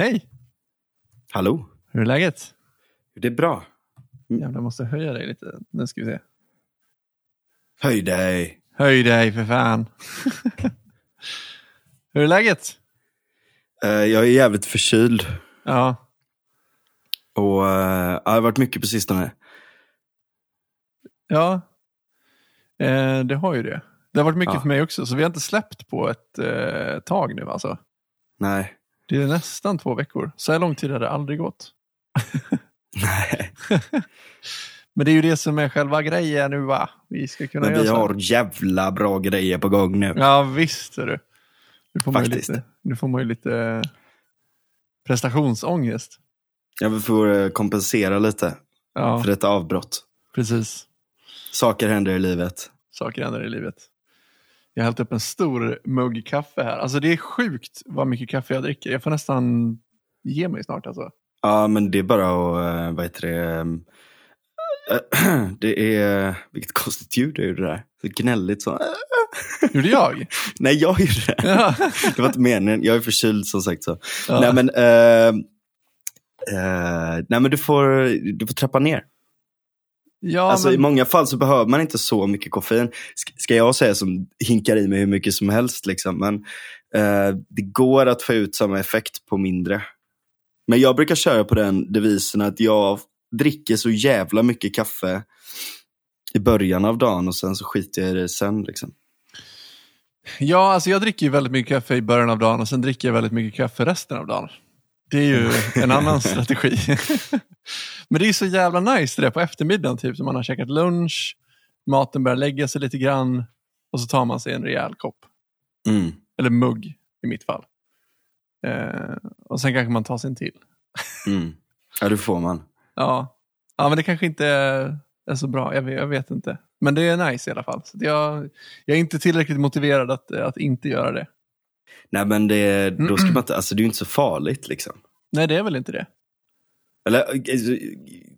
Hej, Hallå? hur är läget? Det är bra. Jävlar, jag måste höja dig lite. Nu ska vi se. Höj dig. Höj dig för fan. hur är läget? Eh, jag är jävligt förkyld. Ja, Och eh, det har varit mycket på sistone. ja. Eh, det har ju det. Det har varit mycket Ja. för mig också, så vi har inte släppt på ett tag nu alltså. Nej. Det är nästan två veckor. Så här lång tid har det aldrig gått. Nej. Men det är ju det som är själva grejen nu va? Vi ska kunna Men göra vi här. har jävla bra grejer på gång nu. Ja visst är du. Nu får, man Faktiskt. lite, nu får man ju lite prestationsångest. Jag får eh, kompensera lite Ja, för detta avbrott. precis. Saker händer i livet. Saker händer i livet. Jag har hällt upp en stor mugg kaffe här. Alltså det är sjukt vad mycket kaffe jag dricker. Jag får nästan ge mig snart alltså. Ja, men det är bara att, eh, vad heter det, ehm, det är, vilket konstigt ljud är det där. Så gnälligt så. Gjorde jag? Nej, jag gjorde det. Ja. Det var inte meningen. Jag är förkyld som sagt. så. Ja. Nej, men, eh, eh, nej, men du, får, du får trappa ner. Ja, alltså, I men, många fall så behöver man inte så mycket koffein. Sk- Ska jag säga som hinkar i mig hur mycket som helst. Liksom. Men eh, det går att få ut samma effekt på mindre. Men jag brukar köra på den devisen att jag dricker så jävla mycket kaffe i början av dagen och sen så skiter jag i det sen. Liksom. ja, alltså jag dricker ju väldigt mycket kaffe i början av dagen och sen dricker jag väldigt mycket kaffe resten av dagen. Det är ju en annan strategi. Men det är så jävla nice det där på eftermiddagen, typ som man har käkat lunch, maten börjar lägga sig lite grann och så tar man sig en rejäl kopp. Mm. Eller mugg i mitt fall. Eh, och sen kanske man tar sig en till. Mm. Ja, det får man. Ja. ja, men det kanske inte är, så bra. Jag vet, jag vet inte. Men det är nice i alla fall. Så jag, jag är inte tillräckligt motiverad att, att inte göra det. Nej men det, då ska man inte, alltså det är ju inte så farligt liksom. Nej, det är väl inte det. Eller alltså,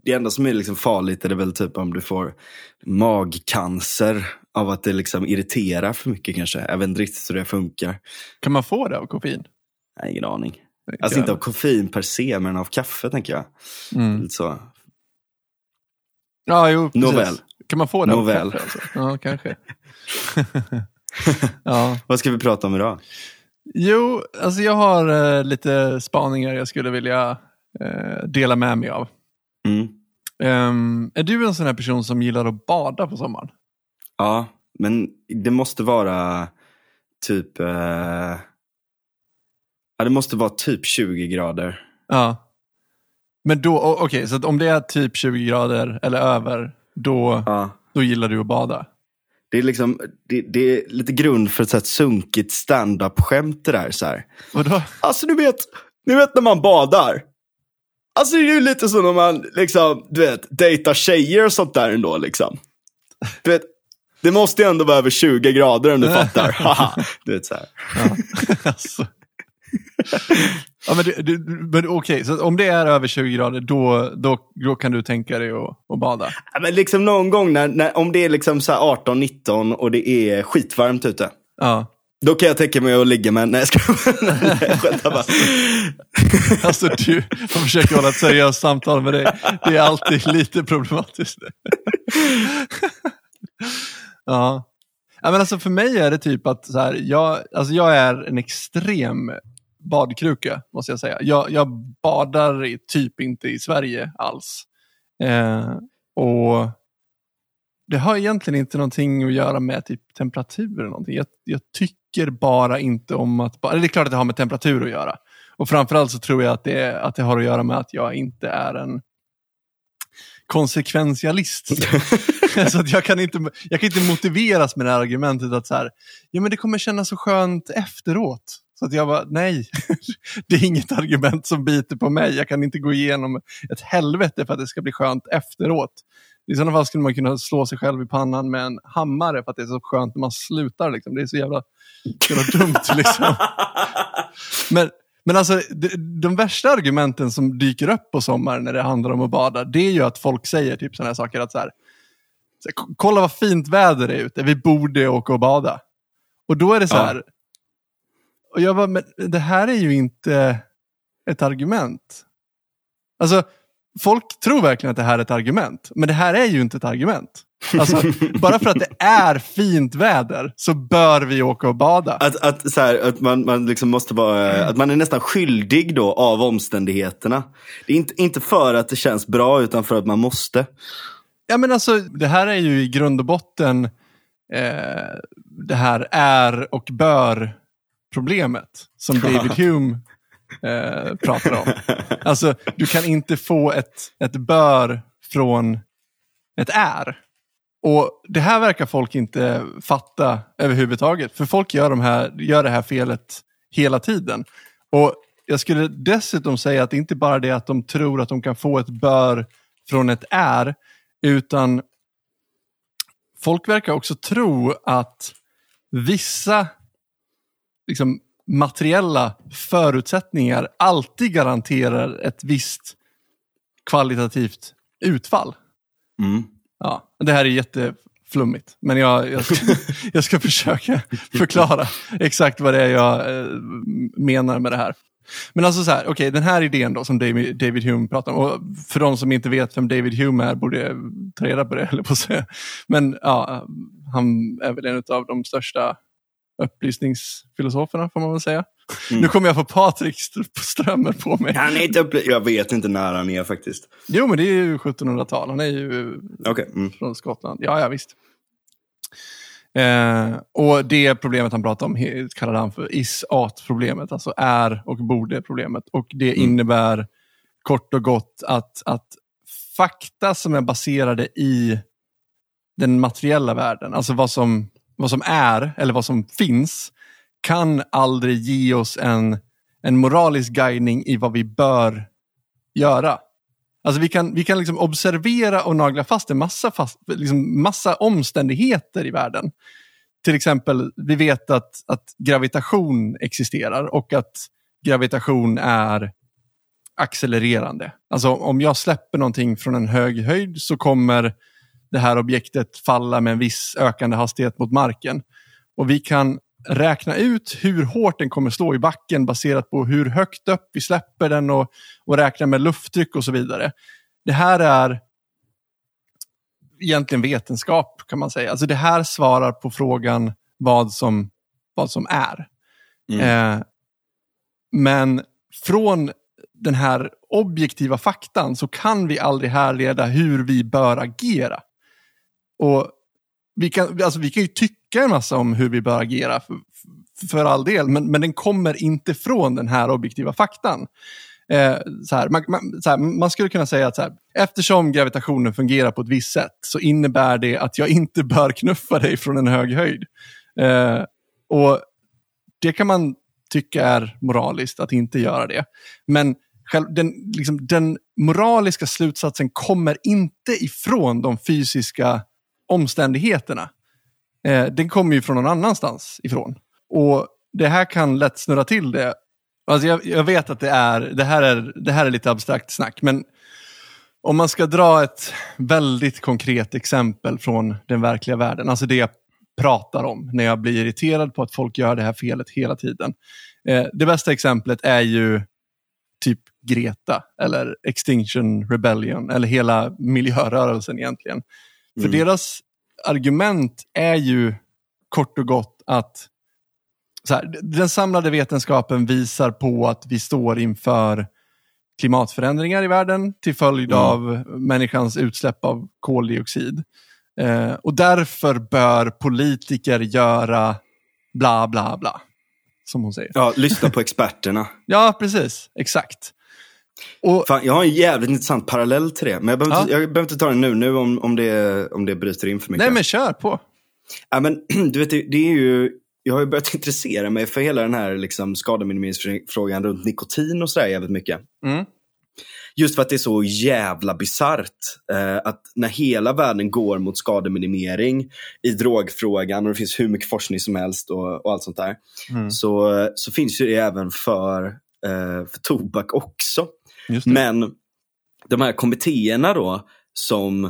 det enda som är liksom farligt är det väl typ om du får magcancer av att det liksom irriterar för mycket kanske. Jag vet inte riktigt hur det funkar. Kan man få det av koffein? Nej, ingen aning. Alltså inte av koffein per se men av kaffe tänker jag. Mm. Så. Ja, jo, precis. Nåväl. Kan man få det Nåväl. av kaffe? Alltså? Ja, kanske. ja. Vad ska vi prata om idag? Jo, alltså jag har eh, lite spaningar jag skulle vilja eh, dela med mig av. Mm. Ehm, är du en sån här person som gillar att bada på sommaren? Ja, men det måste vara typ... Eh... Ja, det måste vara typ 20 grader. Ja. Men då, okej, så att om det är typ 20 grader eller över, då, Ja. då gillar du att bada? Det är, liksom, det, det är lite grund för ett så här sunkigt stand-up-skämt det där. Så här. Vadå? Alltså du vet, du vet när man badar. Alltså det är ju lite som när man liksom, du vet, dejtar tjejer och sånt där ändå liksom. Du vet, det måste ju ändå vara över 20 grader om du fattar. Du vet så här. Ja. alltså. Ja, men du, du, men okej, så om det är över 20 grader, då, då, då kan du tänka dig att, att bada? Ja, Men liksom någon gång när, när, om det är liksom så här 18-19 och det är skitvarmt ute. Ja. Då kan jag tänka mig att ligga med, nej jag ska nej, jag bara. Alltså du, man försöker hålla ett seriöst samtal med dig. Det är alltid lite problematiskt. ja. ja men alltså för mig är det typ att så här, jag, alltså jag är en extrem badkruka, måste jag säga. Jag, jag badar typ inte i Sverige alls. Eh, och det har egentligen inte någonting att göra med typ temperatur eller någonting. Jag, jag tycker bara inte om att bada. Det är klart att det har med temperatur att göra. Och framförallt så tror jag att det, att det har att göra med att jag inte är en konsekventialist. så att jag, kan inte, jag kan inte motiveras med det här argumentet att så här, ja, men det kommer kännas så skönt efteråt. Så att jag bara, nej, det är inget argument som biter på mig. Jag kan inte gå igenom ett helvete för att det ska bli skönt efteråt. I sådana fall skulle man kunna slå sig själv i pannan med en hammare för att det är så skönt när man slutar. Liksom. Det är så jävla, jävla dumt. Liksom. Men, men alltså, de, de värsta argumenten som dyker upp på sommaren när det handlar om att bada, det är ju att folk säger typ sådana här saker att så här, här, "K- kolla vad fint väder det är ute, vi borde åka och bada. Och då är det så Ja. Och jag bara, men det här är ju inte ett argument. Alltså, folk tror verkligen att det här är ett argument, men det här är ju inte ett argument. Alltså, bara för att det är fint väder så bör vi åka och bada. Att, att, så här, att man, man liksom måste vara, att man är nästan skyldig då av omständigheterna. Det är inte, inte för att det känns bra utan för att man måste. Ja men alltså, det här är ju i grund och botten eh, det här är och bör problemet som David Hume eh, pratar om. Alltså, du kan inte få ett, ett bör från ett är. Och Det här verkar folk inte fatta överhuvudtaget. För folk gör, de här, gör det här felet hela tiden. Och Jag skulle dessutom säga att det inte bara är det att de tror att de kan få ett bör från ett är, utan folk verkar också tro att vissa liksom, materiella förutsättningar alltid garanterar ett visst kvalitativt utfall. Mm. Ja, det här är jätteflummigt, men jag, jag, ska, jag ska försöka förklara exakt vad det är jag eh, menar med det här. Men alltså så här, okay, den här idén då som David, David Hume pratar om, och för de som inte vet vem David Hume är borde ta reda på det, eller på att säga. Men ja, han är väl en av de största upplysningsfilosoferna får man väl säga. Mm. Nu kommer jag få Patrik Strömmer på mig. Han är inte jag vet inte när han är faktiskt. Jo, men det är ju 1700-tal. Han är ju okay. mm. från Skottland. Ja, ja visst. Eh, och det problemet han pratar om kallar han för is-at-problemet, alltså är och borde-problemet. Och det mm. innebär kort och gott att, att fakta som är baserade i den materiella världen, alltså vad som, vad som är eller vad som finns, kan aldrig ge oss en, en moralisk guidning i vad vi bör göra. Alltså vi kan, vi kan liksom observera och nagla fast en massa, fast, liksom massa omständigheter i världen. Till exempel, vi vet att, att gravitation existerar och att gravitation är accelererande. Alltså om jag släpper någonting från en hög höjd så kommer det här objektet falla med en viss ökande hastighet mot marken. Och vi kan räkna ut hur hårt den kommer slå i backen baserat på hur högt upp vi släpper den och, och räkna med lufttryck och så vidare. Det här är egentligen vetenskap kan man säga. Alltså det här svarar på frågan vad som, vad som är. Mm. Eh, men från den här objektiva faktan så kan vi aldrig härleda hur vi bör agera. Och vi kan, alltså vi kan ju tycka en massa om hur vi bör agera, för, för all del, men, men den kommer inte från den här objektiva faktan. Eh, så här, man, man, så här, man, skulle kunna säga att så här, eftersom gravitationen fungerar på ett visst sätt så innebär det att jag inte bör knuffa dig från en hög höjd. Eh, och Det kan man tycka är moraliskt att inte göra det. Men själv, den, liksom, den moraliska slutsatsen kommer inte ifrån de fysiska omständigheterna. Eh, den kommer ju från någon annanstans ifrån. Och det här kan lätt snurra till det. Alltså jag, jag, vet att det, är, det, här är, det här är lite abstrakt snack, men om man ska dra ett väldigt konkret exempel från den verkliga världen, alltså det jag pratar om när jag blir irriterad på att folk gör det här felet hela tiden. Eh, det bästa exemplet är ju typ Greta eller Extinction Rebellion eller hela miljörörelsen egentligen. För mm. deras argument är ju kort och gott att här, den samlade vetenskapen visar på att vi står inför klimatförändringar i världen till följd mm. av människans utsläpp av koldioxid. Eh, och därför bör politiker göra bla bla bla. Som hon säger. Ja, lyssna på experterna. ja, precis. Exakt. Och, Fan, jag har en jävligt intressant parallell till det. Men jag behöver, ja. inte, jag behöver inte ta den nu, nu om, om, det, om det bryter in för mycket. Nej, men kör på. Ja, men, du vet, det, är ju, jag har ju börjat intressera mig för hela den här liksom, skademinimeringsfrågan runt nikotin och sådär jävligt mycket. Mm. Just för att det är så jävla bisarrt eh, att när hela världen går mot skademinimering i drogfrågan och det finns hur mycket forskning som helst och, och allt sånt där. Mm. Så, så finns ju det även för, eh, för tobak också. Men de här kommittéerna då som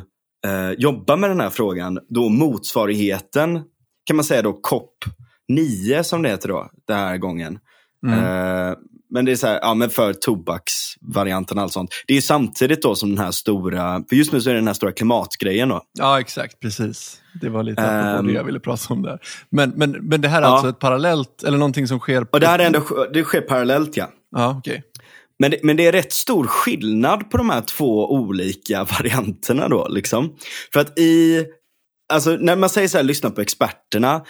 eh, jobbar med den här frågan, då motsvarigheten kan man säga då COP nio som det heter då, den här gången. Mm. Eh, men det är så här, ja men för tobaksvarianten och allt sånt. Det är samtidigt då som den här stora, för just nu så är det den här stora klimatgrejen då. Ja, exakt. Precis. Det var lite Ehm. det jag ville prata om där. Men, men, men det här är Ja. alltså ett parallellt, eller någonting som sker... Och det här är ändå, det sker parallellt ja. Ja, okej. Men det, men det är rätt stor skillnad på de här två olika varianterna då. Liksom. För att i, alltså när man säger så här, lyssna på experterna.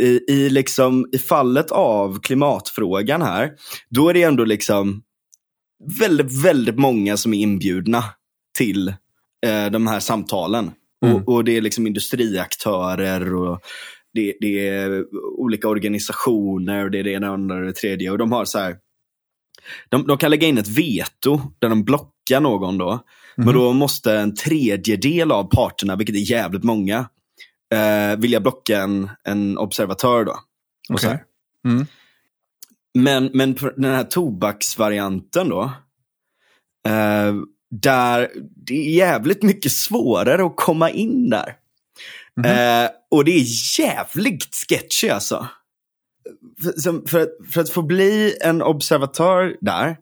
I, i, liksom, I fallet av klimatfrågan här, då är det ändå liksom väldigt, väldigt många som är inbjudna till eh, de här samtalen. Mm. Och, och det är liksom industriaktörer och det, det är olika organisationer och det är det ena och det tredje. Och de har så här, de, de kan lägga in ett veto där de blockar någon då. Men Mhm. då måste en tredjedel av parterna, vilket är jävligt många, eh, vilja blocka en, en observatör. då. Här. Mm. Men, men den här tobaksvarianten då, eh, där det är jävligt mycket svårare att komma in där. Mhm. Eh, och det är jävligt sketchy alltså. För, för, att, för att få bli en observatör där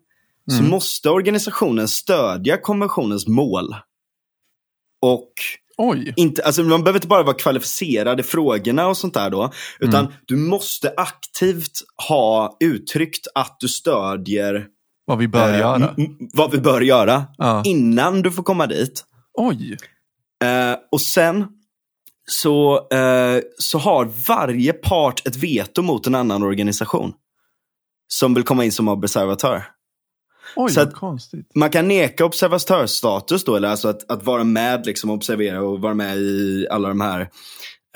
så Mm. måste organisationen stödja konventionens mål. Och Oj. inte, alltså man behöver inte bara vara kvalificerad i frågorna och sånt där då. Utan Mm. du måste aktivt ha uttryckt att du stödjer Vad vi bör eh, göra. vad vi bör göra Ja. innan du får komma dit. Oj. Eh, och sen så, eh, så har varje part ett veto mot en annan organisation. Som vill komma in som observatör. Oj, Så. Man kan neka observatörsstatus då, eller alltså att, att vara med, liksom observera och vara med i alla de här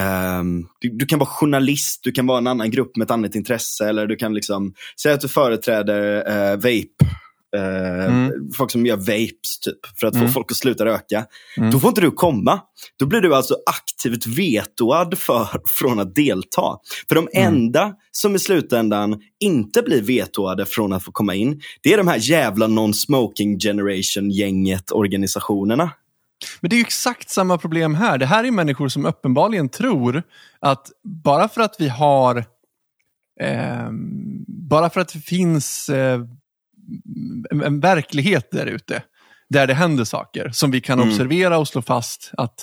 ehm, du, du kan vara journalist, du kan vara en annan grupp med ett annat intresse eller du kan liksom säga att du företräder eh, vape. Eh, Mm. Folk som gör vapes typ, för att Mm. få folk att sluta röka. Mm. Då får inte du komma. Då blir du alltså aktivt vetoad för, från att delta. För de Mm. enda som i slutändan inte blir vetoade från att få komma in, det är de här jävla non-smoking generation-gänget organisationerna. Men det är exakt samma problem här. Det här är människor som uppenbarligen tror att bara för att vi har ehm, bara för att det finns eh, en, verklighet där ute där det händer saker som vi kan Mm. observera och slå fast att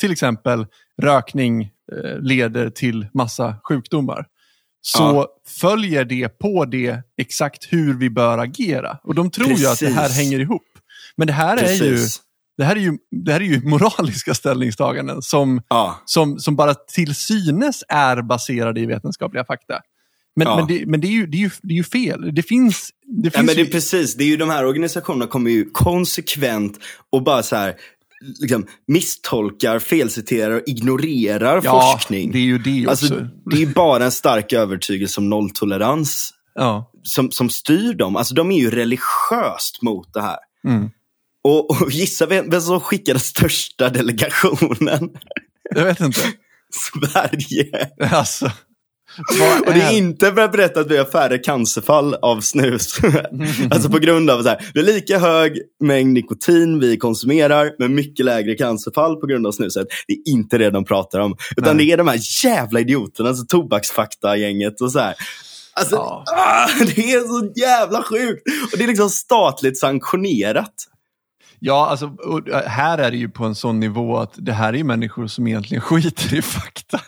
till exempel rökning eh, leder till massa sjukdomar. Så Ja. följer det på det exakt hur vi bör agera. Och de tror ju att det här Precis. hänger ihop. Men det här är ju Precis. det här är ju, det här är ju moraliska ställningstaganden som, Ja. som, som bara till synes är baserade i vetenskapliga fakta. Men, Ja. men, det, men det, är ju, det, är ju, det är ju fel. Det finns... Det Ja, finns men det är precis, det är ju de här organisationerna kommer ju konsekvent och bara så här liksom, misstolkar, felciterar och ignorerar ja, forskning. det är ju det också. Alltså, det är bara en stark övertygelse om nolltolerans ja. som, som styr dem. Alltså de är ju religiöst mot det här. mm. Och, och gissa vem, vem som skickar den största delegationen? Jag vet inte. Sverige. Alltså, Och det är inte för att berätta att vi har färre cancerfall av snus. alltså på grund av så här, vi har lika hög mängd nikotin vi konsumerar, men mycket lägre cancerfall på grund av snuset. Det är inte det de pratar om. Utan Nej. det är de här jävla idioterna, alltså tobaksfakta-gänget och så här. Alltså, Ja. ah, det är så jävla sjukt! Och det är liksom statligt sanktionerat. Ja, alltså, här är det ju på en sån nivå att det här är människor som egentligen skiter i fakta.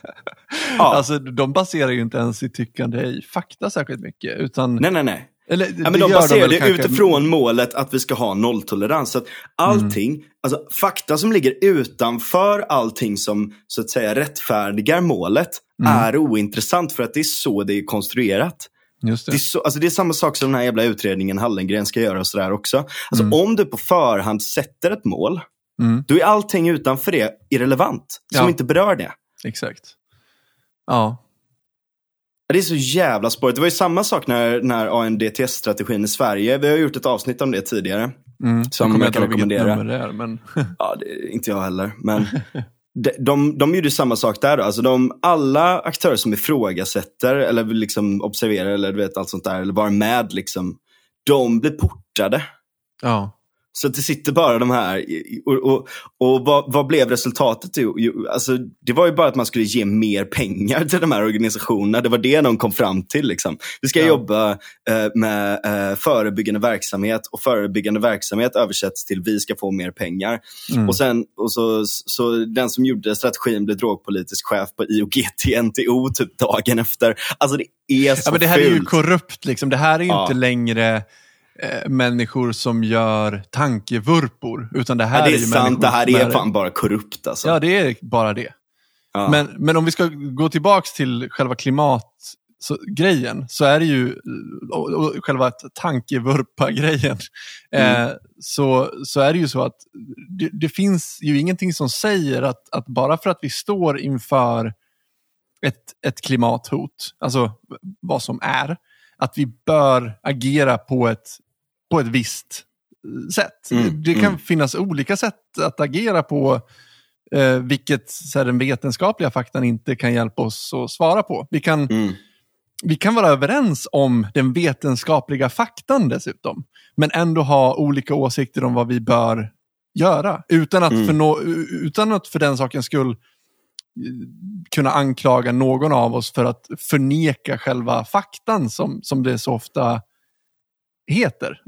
Ja. Alltså, de baserar ju inte ens sitt tyckande i fakta särskilt mycket. Utan, Nej, nej, nej. eller, Ja, men de baserar det kanske- utifrån målet att vi ska ha nolltolerans. Så att allting, alltså fakta som ligger utanför allting som så att säga rättfärdigar målet Mm. är ointressant för att det är så det är konstruerat. Just det. Det är, så, alltså det är samma sak som den här jävla utredningen Hallengren ska göra och sådär också. Alltså Mm. om du på förhand sätter ett mål, Mm, då är allting utanför det irrelevant. Som Ja. inte berör det. exakt. Ja. Det är så jävla spårigt. Det var ju samma sak när, när ANDTS-strategin i Sverige, vi har gjort ett avsnitt om det tidigare. Mm. Som jag kan rekommendera. det är, men Ja, det inte jag heller. Men de, de, de gjorde samma sak där. Då. Alltså de, alla aktörer som ifrågasätter eller liksom observera eller du vet, allt sånt där, eller vara med, liksom, de blir portade. ja. Så att det sitter bara de här, och, och, och vad, vad, blev resultatet? Jo, alltså, det var ju bara att man skulle ge mer pengar till de här organisationerna. Det var det de kom fram till. Liksom. Vi ska ja. jobba eh, med eh, förebyggande verksamhet och förebyggande verksamhet översätts till vi ska få mer pengar. Mm. Och sen, och så, så den som gjorde strategin blev drogpolitisk chef på IOGT NTO typ dagen efter. Alltså det är så ja, men Det här fult. är ju korrupt. Liksom. Det här är ju ja. inte längre eh, människor som gör tankevurpor. Utan det här ja, det är, är sant, det här är fan bara korrupt. Alltså. Ja, det är bara det. Ja. Men, men om vi ska gå tillbaka till själva klimatgrejen, så är det ju, och, och själva tankevurpa-grejen, mm. eh, så, så är det ju så att det, det, finns ju ingenting som säger att, att bara för att vi står inför ett, ett klimathot, alltså vad som är, att vi bör agera på ett, på ett visst sätt. Mm, det kan mm. finnas olika sätt att agera på, eh, vilket så här, den vetenskapliga faktan inte kan hjälpa oss att svara på. Vi kan, mm. vi kan vara överens om den vetenskapliga faktan dessutom, men ändå ha olika åsikter om vad vi bör göra. Utan att, mm. för, no, utan att för den sakens skull kunna anklaga någon av oss för att förneka själva faktan som, som det så ofta heter.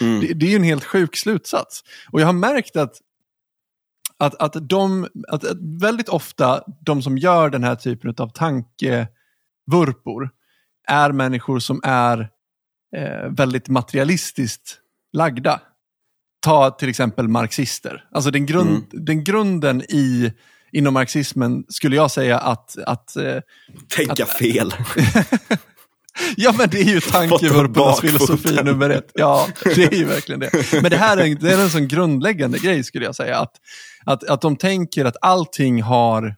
Mm. Det, det, är ju en helt sjuk slutsats. Och jag har märkt att, att, att, de, att, att väldigt ofta de som gör den här typen av tankevurpor är människor som är eh, väldigt materialistiskt lagda. Ta till exempel marxister. Alltså den, grund, mm. den grunden i inom marxismen skulle jag säga att... att eh, Tänka att, fel. ja, men det är ju tankevurpornas filosofi nummer ett. Ja, det är ju verkligen det. Men det här är, det är en sån grundläggande grej skulle jag säga. Att, att, att de tänker att allting har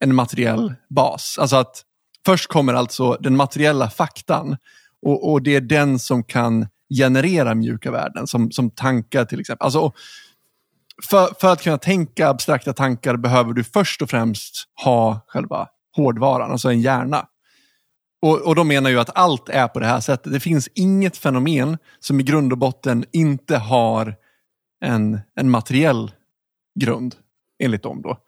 en materiell bas. Alltså att först kommer alltså den materiella faktan och, och det är den som kan generera mjuka värden, som, som tankar till exempel. Alltså, för, för att kunna tänka abstrakta tankar behöver du först och främst ha själva hårdvaran, alltså en hjärna. Och, och de menar ju att allt är på det här sättet. Det finns inget fenomen som i grund och botten inte har en, en materiell grund, enligt dem. Då.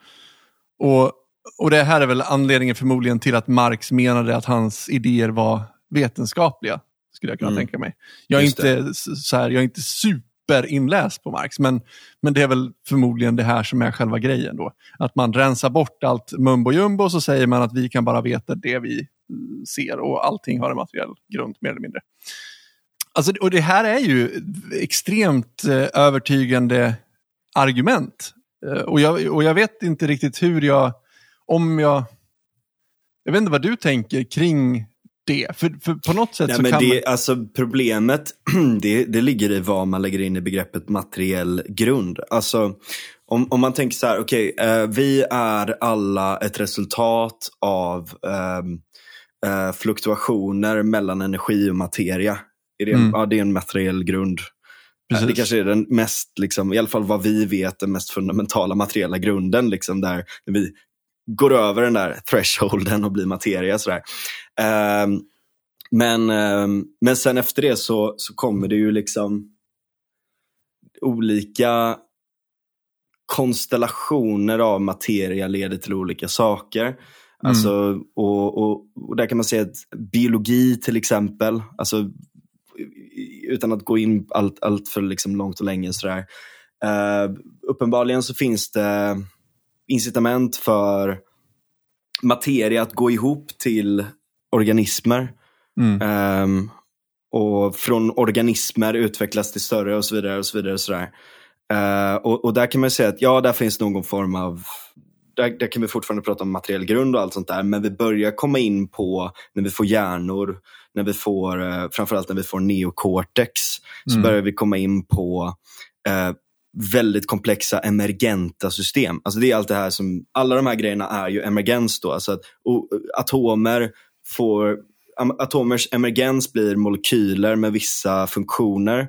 Och, och det här är väl anledningen förmodligen till att Marx menade att hans idéer var vetenskapliga, skulle jag kunna mm. tänka mig. Jag är, inte, så här, jag är inte super superinläst på Marx, men, men det är väl förmodligen det här som är själva grejen då. Att man rensar bort allt mumbo jumbo och så säger man att vi kan bara veta det vi ser och allting har en materiell grund mer eller mindre. Alltså, och det här är ju extremt eh, övertygande argument. Eh, och, jag, och jag vet inte riktigt hur jag, om jag, jag vet inte vad du tänker kring det? För, för på något sätt Nej, så men kan det, man... alltså, Problemet det, det ligger i vad man lägger in i begreppet materiell grund. Alltså, om, om man tänker så här, okej, okay, eh, vi är alla ett resultat av eh, eh, fluktuationer mellan energi och materia. Är det, mm. Ja, det är en materiell grund. Eh, Precis. Det kanske är den mest, liksom, i alla fall vad vi vet, den mest fundamentala materiella grunden. Liksom, där vi går över den där thresholden och blir materia. Sådär. Um, men, um, men sen efter det så, så kommer det ju liksom olika konstellationer av materia leder till olika saker. Mm. Alltså, och, och, och, där kan man säga att biologi till exempel, alltså, utan att gå in allt, allt för liksom långt och länge. Sådär. Uh, uppenbarligen så finns det incitament för materia att gå ihop till organismer. Mm. Um, och från organismer utvecklas till större och så vidare. och så vidare. Och, så uh, och, och, där kan man säga att ja, där finns någon form av där, där kan vi fortfarande prata om materiell grund och allt sånt där. Men vi börjar komma in på när vi får hjärnor, när vi får, uh, framförallt när vi får neocortex, så mm. börjar vi komma in på uh, väldigt komplexa emergenta system. Alltså det är allt det här som, alla de här grejerna är ju emergens då. Alltså att atomer får, atomers emergens blir molekyler med vissa funktioner.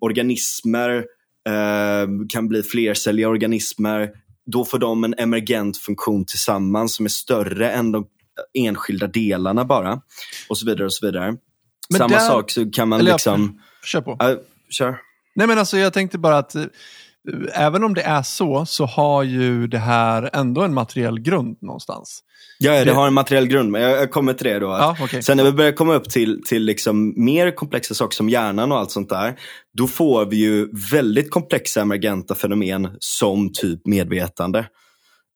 Organismer eh, kan bli flercelliga organismer. Då får de en emergent funktion tillsammans som är större än de enskilda delarna bara. Och så vidare och så vidare. Men Samma där, sak så kan man liksom... Kör på. Uh, kör. Nej men alltså jag tänkte bara att eh, även om det är så, så har ju det här ändå en materiell grund någonstans. Ja, det Det- har en materiell grund, men jag, jag kommer till det då. Ja, okej. Sen när vi börjar komma upp till, till liksom mer komplexa saker som hjärnan och allt sånt där, då får vi ju väldigt komplexa emergenta fenomen som typ medvetande.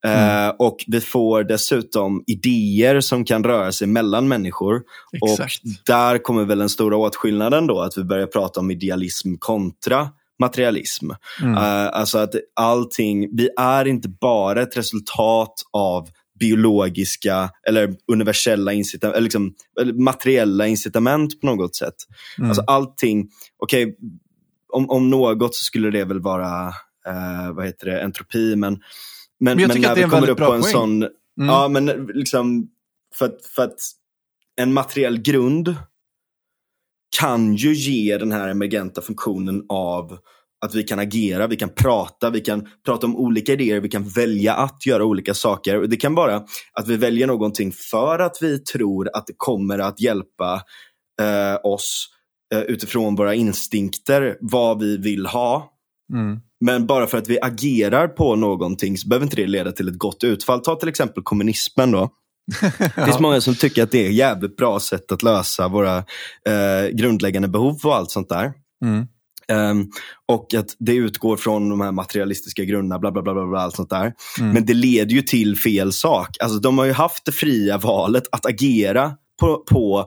Mm. Eh, och vi får dessutom idéer som kan röra sig mellan människor. Exakt. Och där kommer väl den stora åtskillnaden då, att vi börjar prata om idealism kontra materialism. Mm. Eh, alltså att allting, vi är inte bara ett resultat av biologiska eller universella incitament, eller liksom, materiella incitament på något sätt. Mm. Alltså allting, okej, om, om något så skulle det väl vara, eh, vad heter det, entropi, men, men, Men men när vi kommer upp på en poäng. sån, Mm. ja men liksom, för för att en materiell grund kan ju ge den här emergenta funktionen av att vi kan agera, vi kan prata, vi kan prata om olika idéer, vi kan välja att göra olika saker. Det kan vara att vi väljer någonting för att vi tror att det kommer att hjälpa eh, oss eh, utifrån våra instinkter, vad vi vill ha. Mm. Men bara för att vi agerar på någonting så behöver inte det leda till ett gott utfall. Ta till exempel kommunismen då. Det finns många som tycker att det är ett jävligt bra sätt att lösa våra eh, grundläggande behov och allt sånt där. Mm. Ehm, och att det utgår från de här materialistiska grunderna, bla bla bla, bla, bla allt sånt där. Mm. Men det leder ju till fel sak. Alltså de har ju haft det fria valet att agera på, på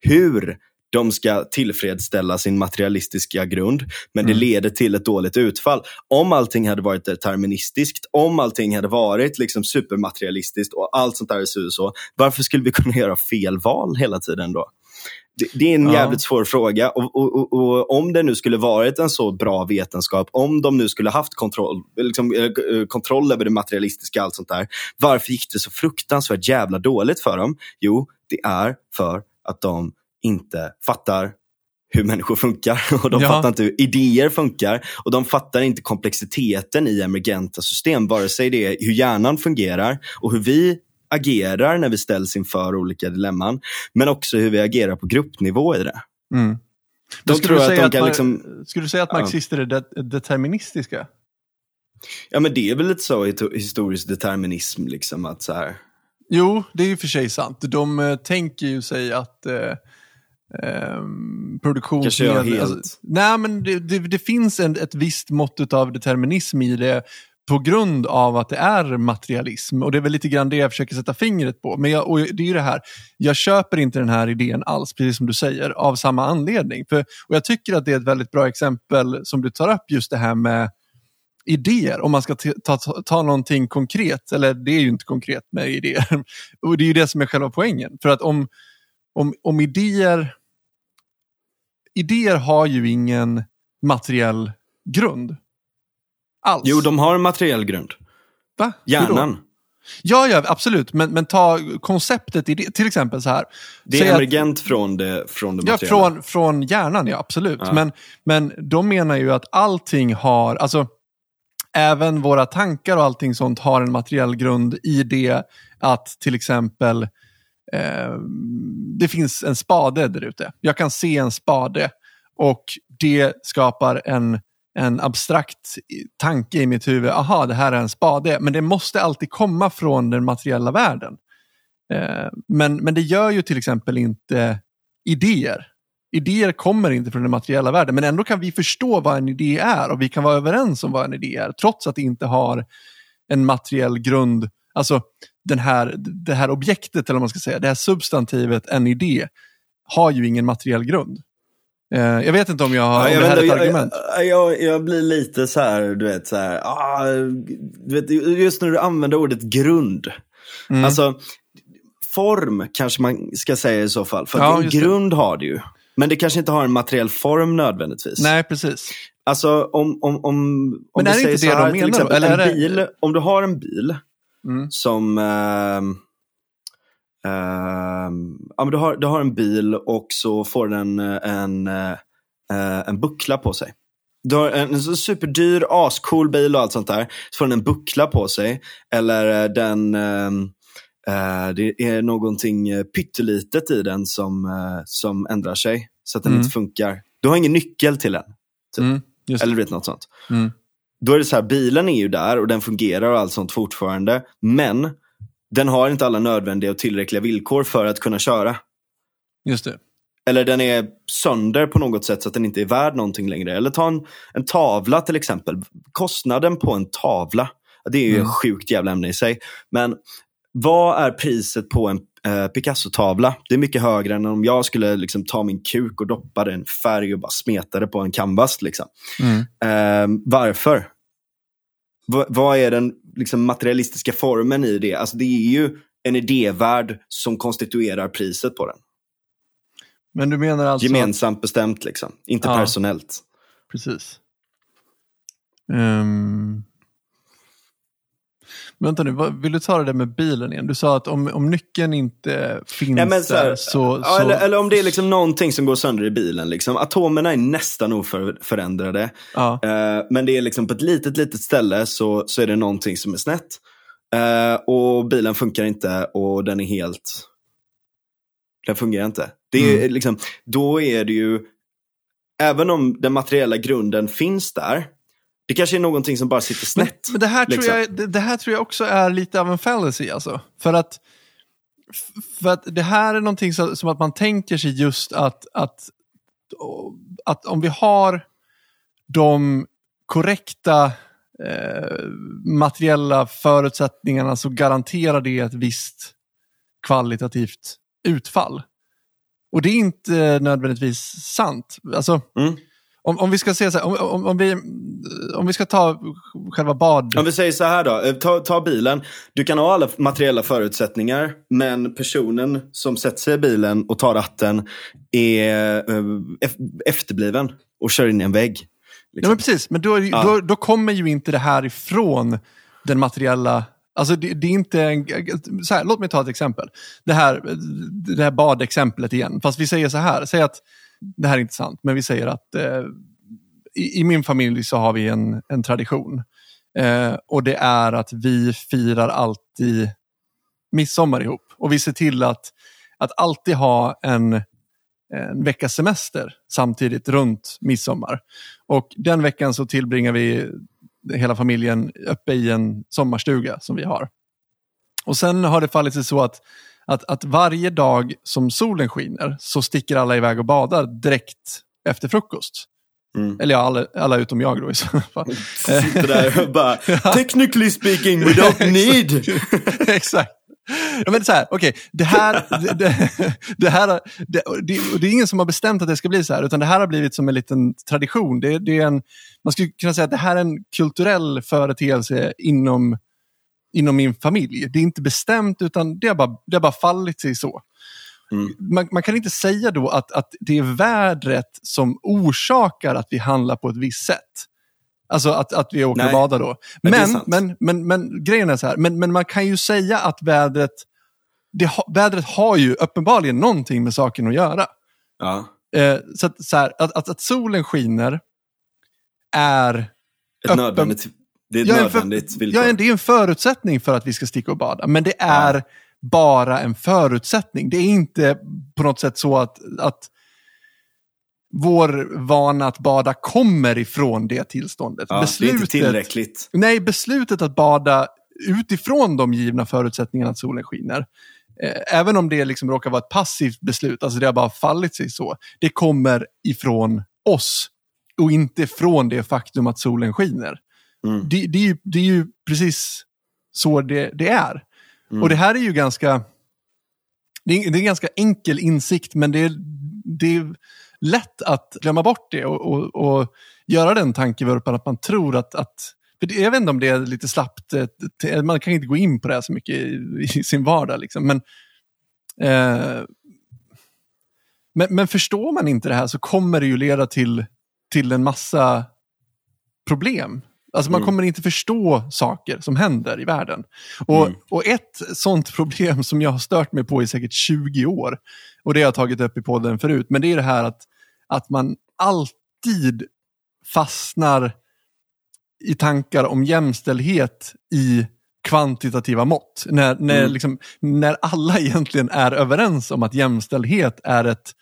hur de ska tillfredsställa sin materialistiska grund, men det Mm. leder till ett dåligt utfall. Om allting hade varit deterministiskt, om allting hade varit liksom supermaterialistiskt och allt sånt där är så, så, varför skulle vi kunna göra fel val hela tiden då? Det, det är en Ja. jävligt svår fråga och, och, och, och om det nu skulle varit en så bra vetenskap, om de nu skulle haft kontroll, liksom, eh, eh, kontroll över det materialistiska allt sånt där, varför gick det så fruktansvärt jävla dåligt för dem? Jo, det är för att de inte fattar hur människor funkar och de Ja. fattar inte hur idéer funkar och de fattar inte komplexiteten i emergenta system, vare sig det är hur hjärnan fungerar och hur vi agerar när vi ställs inför olika dilemman, men också hur vi agerar på gruppnivå i det. Mm. De skulle du säga att liksom, Skulle du säga att Ja. marxister är det- deterministiska? ja men det är väl lite så historisk determinism, liksom att så här, Jo, det är ju för sig sant. De eh, tänker ju sig att eh, ehm, Kanske jag helt- nej, men det, det, det finns en, ett visst mått av determinism i det på grund av att det är materialism. Och det är väl lite grann det jag försöker sätta fingret på. Men jag, och det är ju det här, jag köper inte den här idén alls, precis som du säger, av samma anledning. För, och Jag tycker att det är ett väldigt bra exempel som du tar upp, just det här med idéer. Om man ska ta, ta, ta någonting konkret, eller det är ju inte konkret med idéer. Och Det är ju det som är själva poängen. För att om, om, om idéer... Idéer har ju ingen materiell grund. Alls. jo de har en materiell grund. Va? Hjärnan. Ja, ja, absolut. Men, men ta konceptet i det. Till exempel så här. Det är att- emergent från det, från det Ja, materiella. från, från hjärnan, ja absolut. Ja. Men, men de menar ju att allting har, alltså även våra tankar och allting sånt har en materiell grund i det att till exempel eh, det finns en spade där ute. Jag kan se en spade och det skapar en, en abstrakt tanke i mitt huvud. Aha, det här är en spade. Men det måste alltid komma från den materiella världen. Eh, men, men det gör ju till exempel inte idéer. Idéer kommer inte från den materiella världen, men ändå kan vi förstå vad en idé är och vi kan vara överens om vad en idé är, trots att det inte har en materiell grund. Alltså den här, det här objektet, eller vad man ska säga, det här substantivet, en idé, har ju ingen materiell grund. Eh, jag vet inte om jag har, Ja, om det här är ett jag, argument. jag, jag, jag blir lite så här, du vet, så här, ah, du vet, just när du använder ordet grund. Mm. Alltså, form kanske man ska säga i så fall. För Ja, en just det. grund har det ju. Men det kanske inte har en materiell form nödvändigtvis. Nej, precis. Alltså om, om, om, om Men är det inte det de här, till menar exempel, Eller en bil, om du har en bil Mm. som ehm, ehm, ja, men du, har, du har en bil och så får den eh, en, eh, eh, en buckla på sig. Du har en, en superdyr, ascool bil och allt sånt där. Så får den en buckla på sig. Eller eh, den, eh, det är någonting eh, pyttelitet i den som, eh, som ändrar sig. Så att den Mm. inte funkar. Du har ingen nyckel till den. Mm. Just det. Eller vet något sånt. Mm. Då är det så här, bilen är ju där och den fungerar och allt sånt fortfarande. Men den har inte alla nödvändiga och tillräckliga villkor för att kunna köra. Just det. Eller den är sönder på något sätt så att den inte är värd någonting längre. Eller ta en, en tavla till exempel. Kostnaden på en tavla, det är ju Mm. sjukt jävla ämne i sig. Men vad är priset på en eh, Picasso-tavla? Det är mycket högre än om jag skulle liksom, ta min kuk och doppa den i färg och bara smeta det på en canvas. Liksom. Mm. Eh, varför? Va- vad är den liksom, materialistiska formen i det? Alltså, det är ju en idévärld som konstituerar priset på den. Men du menar alltså... Gemensamt bestämt, liksom. inte Ja. personellt. Precis. Um... Vänta nu, vad, vill du ta det där med bilen igen? Du sa att om, om nyckeln inte finns men så här, där så... ja, så... Eller, eller om det är liksom någonting som går sönder i bilen. Liksom. Atomerna är nästan oförändrade. ja. Eh, men det är liksom på ett litet, litet ställe så, så är det någonting som är snett. Eh, och bilen funkar inte och den är helt... Den fungerar inte. Det är Mm. liksom, då är det ju, även om den materiella grunden finns där, det kanske är någonting som bara sitter Men, snett. men det, här liksom. tror jag, det, det här tror jag också är lite av en fallacy alltså. För att, för att det här är någonting som, som att man tänker sig just att, att, att om vi har de korrekta eh, materiella förutsättningarna så garanterar det ett visst kvalitativt utfall. Och det är inte nödvändigtvis sant. Alltså, Mm. Om, om vi ska se så här, om, om, om, vi, om vi ska ta själva bad... Om vi säger så här då, eh, ta, ta bilen. Du kan ha alla materiella förutsättningar, men personen som sätter sig i bilen och tar ratten är eh, ef- efterbliven och kör in i en vägg. Ja, Liksom. men precis, men då, Ja. då, då kommer ju inte det här ifrån den materiella... Alltså det, det är inte en, så här, låt mig ta ett exempel. Det här, det här badexemplet igen. Fast vi säger så här, säg att det här är inte sant, men vi säger att eh, i, i min familj så har vi en, en tradition. Eh, och det är att vi firar alltid midsommar ihop. Och vi ser till att, att alltid ha en, en veckas semester samtidigt runt midsommar. Och den veckan så tillbringar vi hela familjen uppe i en sommarstuga som vi har. Och sen har det fallit sig så att, att, att varje dag som solen skiner så sticker alla iväg och badar direkt efter frukost. Mm. Eller ja, alla, alla utom jag då i så fall. Sitter där och bara, technically speaking we don't need. Exakt. Ja, men så här, okej, det här, det, det, det här det, det, är ingen som har bestämt att det ska bli så här, utan det här har blivit som en liten tradition. Det, det är en, man skulle kunna säga att det här är en kulturell företeelse inom, inom min familj. Det är inte bestämt, utan det har bara, det har bara fallit sig så. Mm. Man, man kan inte säga då att, att det är vädret som orsakar att vi handlar på ett visst sätt. Alltså att, att vi åker Nej, och badar då. men Men, men, men, men grejen är så här, men, men man kan ju säga att vädret, det vädret har ju uppenbarligen någonting med saken att göra. Ja, Eh, så att, så här, att, att, att solen skiner är, ett Öppen- nödvändigt, det är ett Ja, nödvändigt villkor. ja, det är en förutsättning för att vi ska sticka och bada. Men det är bara en förutsättning. Det är inte på något sätt så att, att vår vana att bada kommer ifrån det tillståndet. ja, det är inte tillräckligt. Nej, beslutet att bada utifrån de givna förutsättningarna att solen skiner, eh, även om det liksom råkar vara ett passivt beslut, alltså det har bara fallit sig så, det kommer ifrån oss och inte från det faktum att solen skiner. Mm. Det, det, är, ju, det är ju precis så det, det är. Mm. Och det här är ju ganska, det är, det är en ganska enkel insikt, men det är, det är lätt att glömma bort det och, och, och göra den tankevurpan att man tror att, att för det, jag vet inte om det är lite slappt, eh, man kan inte gå in på det här så mycket i, i sin vardag. Liksom. Men, eh, men, men förstår man inte det här så kommer det ju leda till, till en massa problem. Alltså man Mm. kommer inte förstå saker som händer i världen. Och, Mm. och ett sånt problem som jag har stört mig på i säkert 20 år, och det har jag tagit upp i podden förut, men det är det här att, att man alltid fastnar i tankar om jämställdhet i kvantitativa mått. När, när, Mm. liksom, när alla egentligen är överens om att jämställdhet är ett,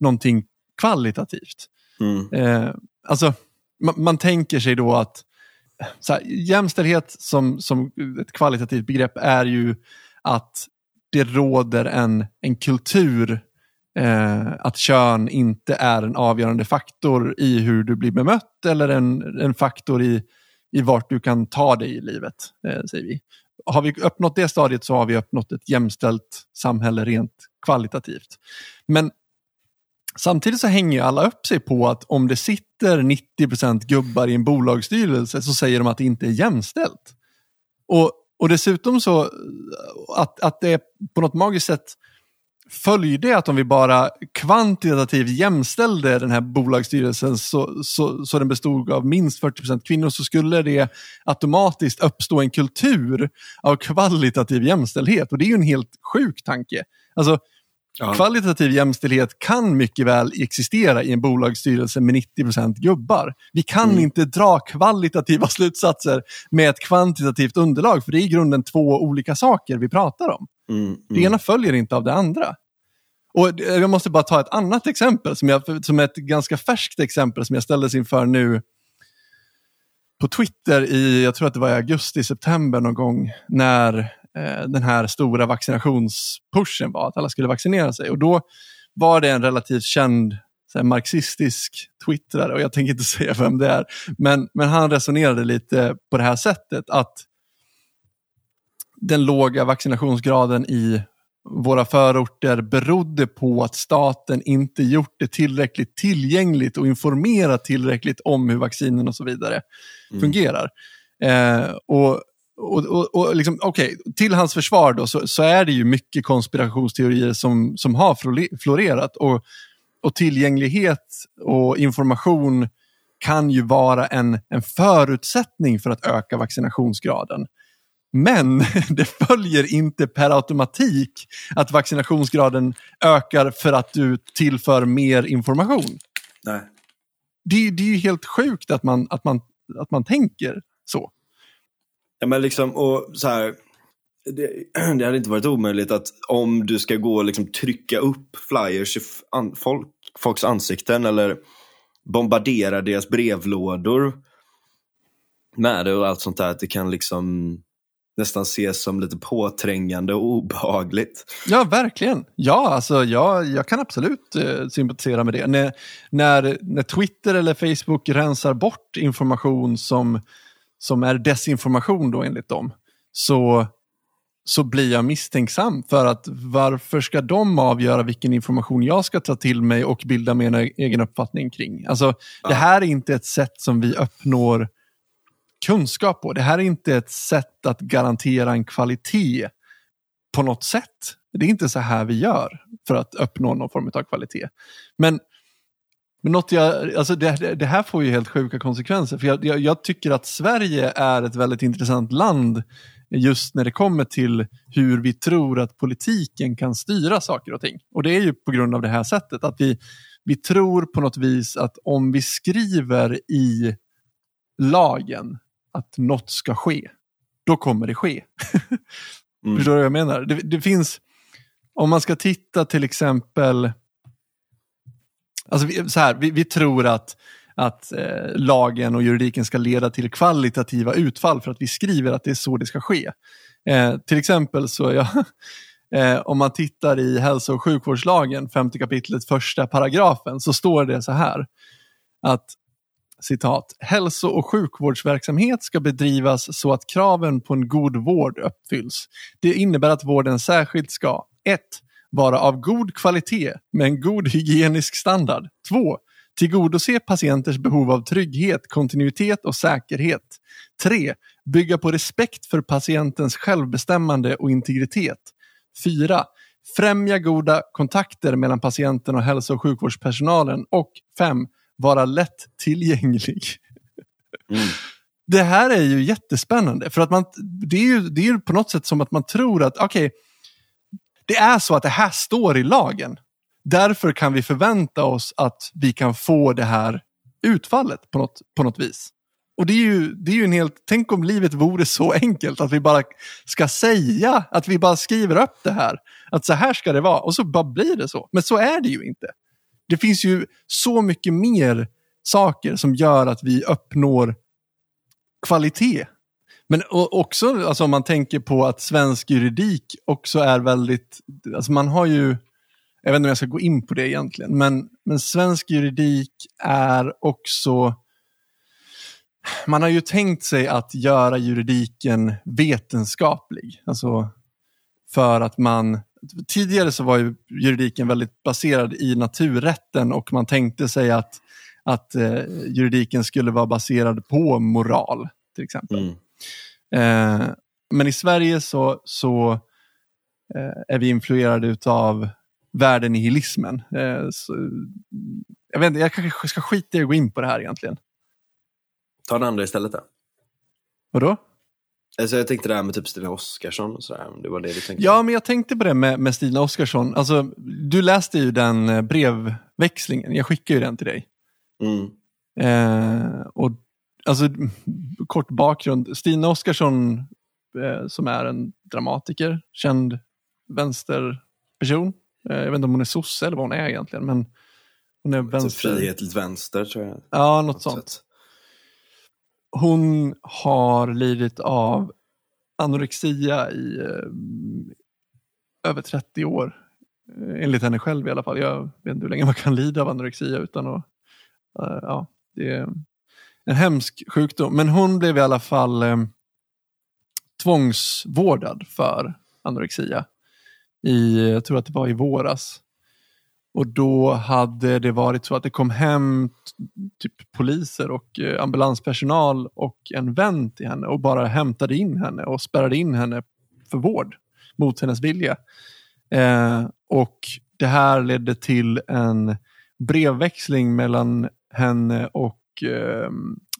någonting kvalitativt. Mm. Eh, alltså, man, man tänker sig då att så här, jämställdhet som, som ett kvalitativt begrepp är ju att det råder en, en kultur eh, att kön inte är en avgörande faktor i hur du blir bemött eller en, en faktor i, i vart du kan ta dig i livet, eh, säger vi. Har vi uppnått det stadiet så har vi uppnått ett jämställt samhälle rent kvalitativt. Men Samtidigt så hänger ju alla upp sig på att om det sitter 90% gubbar i en bolagsstyrelse så säger de att det inte är jämställt. Och, och dessutom så att, att det på något magiskt sätt följde att om vi bara kvantitativt jämställde den här bolagsstyrelsen så, så, så den bestod av minst 40% kvinnor så skulle det automatiskt uppstå en kultur av kvalitativ jämställdhet. Och det är ju en helt sjuk tanke. Alltså, Ja. Kvalitativ jämställdhet kan mycket väl existera i en bolagsstyrelse med 90% gubbar. Vi kan mm. inte dra kvalitativa slutsatser med ett kvantitativt underlag, för det är i grunden två olika saker vi pratar om. Mm. Mm. Det ena följer inte av det andra. Och Jag måste bara ta ett annat exempel, som, jag, som ett ganska färskt exempel som jag ställdes inför nu på Twitter i, jag tror att det var i augusti, september någon gång, när den här stora vaccinationspushen var, att alla skulle vaccinera sig. Och då var det en relativt känd här, marxistisk twittrare, och jag tänker inte säga vem det är, men, men han resonerade lite på det här sättet att den låga vaccinationsgraden i våra förorter berodde på att staten inte gjort det tillräckligt tillgängligt och informerat tillräckligt om hur vaccinen och så vidare mm. fungerar. Eh, och och, och, och liksom, okay, till hans försvar då, så, så, är det ju mycket konspirationsteorier som, som har florerat. Och, och tillgänglighet och information kan ju vara en, en förutsättning för att öka vaccinationsgraden. Men det följer inte per automatik att vaccinationsgraden ökar för att du tillför mer information. Nej. Det, det är ju helt sjukt att man, att, man, att man tänker så. Ja, men liksom, och så här, det, det hade inte varit omöjligt att om du ska gå och liksom trycka upp flyers i an, folk, folks ansikten eller bombardera deras brevlådor med det och allt sånt där, att det kan liksom nästan ses som lite påträngande och obehagligt. Ja, verkligen. Ja, alltså, jag, jag kan absolut eh, sympatisera med det. När, när, när Twitter eller Facebook rensar bort information som som är desinformation då enligt dem, så, så blir jag misstänksam för att varför ska de avgöra vilken information jag ska ta till mig och bilda mig en egen uppfattning kring? Alltså, ja. Det här är inte ett sätt som vi uppnår kunskap på. Det här är inte ett sätt att garantera en kvalitet på något sätt. Det är inte så här vi gör för att uppnå någon form av kvalitet. Men men något jag, alltså det, det, här får ju helt sjuka konsekvenser. För jag, jag, jag, tycker att Sverige är ett väldigt intressant land just när det kommer till hur vi tror att politiken kan styra saker och ting. Och det är ju på grund av det här sättet. Att vi, vi tror på något vis att om vi skriver i lagen att något ska ske, då kommer det ske. mm. Förstår du vad jag menar? Det, det finns, om man ska titta till exempel Alltså vi, så här, vi, vi tror att, att eh, lagen och juridiken ska leda till kvalitativa utfall för att vi skriver att det är så det ska ske. Eh, till exempel så, ja, eh, om man tittar i hälso och sjukvårdslagen, femte kapitlet, första paragrafen, så står det så här att citat, hälso och sjukvårdsverksamhet ska bedrivas så att kraven på en god vård uppfylls. Det innebär att vården särskilt ska 1 vara av god kvalitet med en god hygienisk standard. 2. Tillgodose patienters behov av trygghet, kontinuitet och säkerhet. 3. Bygga på respekt för patientens självbestämmande och integritet. 4. Främja goda kontakter mellan patienten och hälso och sjukvårdspersonalen. Och 5. Vara lätt tillgänglig. Mm. Det här är ju jättespännande. För att man, det är ju, det är ju på något sätt som att man tror att okej, okay, det är så att det här står i lagen. Därför kan vi förvänta oss att vi kan få det här utfallet på något, på något vis. Och det är, ju, det är ju en helt, tänk om livet vore så enkelt att vi bara ska säga, att vi bara skriver upp det här. Att så här ska det vara och så bara blir det så. Men så är det ju inte. Det finns ju så mycket mer saker som gör att vi uppnår kvalitet. Men också alltså, om man tänker på att svensk juridik också är väldigt, alltså man har ju, jag vet inte om jag ska gå in på det egentligen, men, men svensk juridik är också, man har ju tänkt sig att göra juridiken vetenskaplig. Alltså för att man, tidigare så var ju juridiken väldigt baserad i naturrätten och man tänkte sig att, att eh, juridiken skulle vara baserad på moral till exempel. Mm. Eh, men i Sverige så, så eh, är vi influerade av värdenihilismen. Eh, jag, vet inte, jag kanske ska skita i att gå in på det här egentligen. Ta den andra istället då. Vadå? Alltså jag tänkte det här med typ Stina Oskarsson och sådär. Det var det du tänkte? Ja, men jag tänkte på det med, med Stina Oskarsson. Alltså, du läste ju den eh, brevväxlingen. Jag skickade ju den till dig. Mm. Eh, och alltså, kort bakgrund. Stina Oskarsson, eh, som är en dramatiker, känd vänsterperson. Eh, jag vet inte om hon är sosse eller vad hon är egentligen. Men hon är vänster. Frihetligt vänster tror jag. Ja, något sånt. Sätt. Hon har lidit av anorexia i eh, över 30 år. Eh, enligt henne själv i alla fall. Jag vet inte hur länge man kan lida av anorexia utan att... Ja, det en hemsk sjukdom. Men hon blev i alla fall eh, tvångsvårdad för anorexia. I, jag tror att det var i våras. Och då hade det varit så att det kom hem typ poliser och eh, ambulanspersonal och en vän till henne och bara hämtade in henne och spärrade in henne för vård mot hennes vilja. Eh, och det här ledde till en brevväxling mellan henne och eh,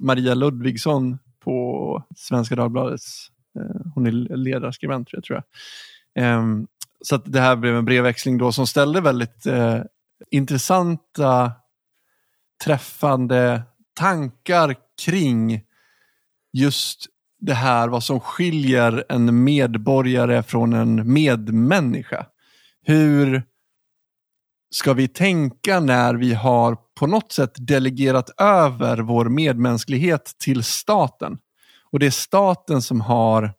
Maria Ludvigsson på Svenska Dagbladets, eh, hon är ledarskribent tror jag. Eh, så att det här blev en brevväxling då som ställde väldigt eh, intressanta, träffande tankar kring just det här vad som skiljer en medborgare från en medmänniska. Hur ska vi tänka när vi har på något sätt delegerat över vår medmänsklighet till staten? Och det är staten som har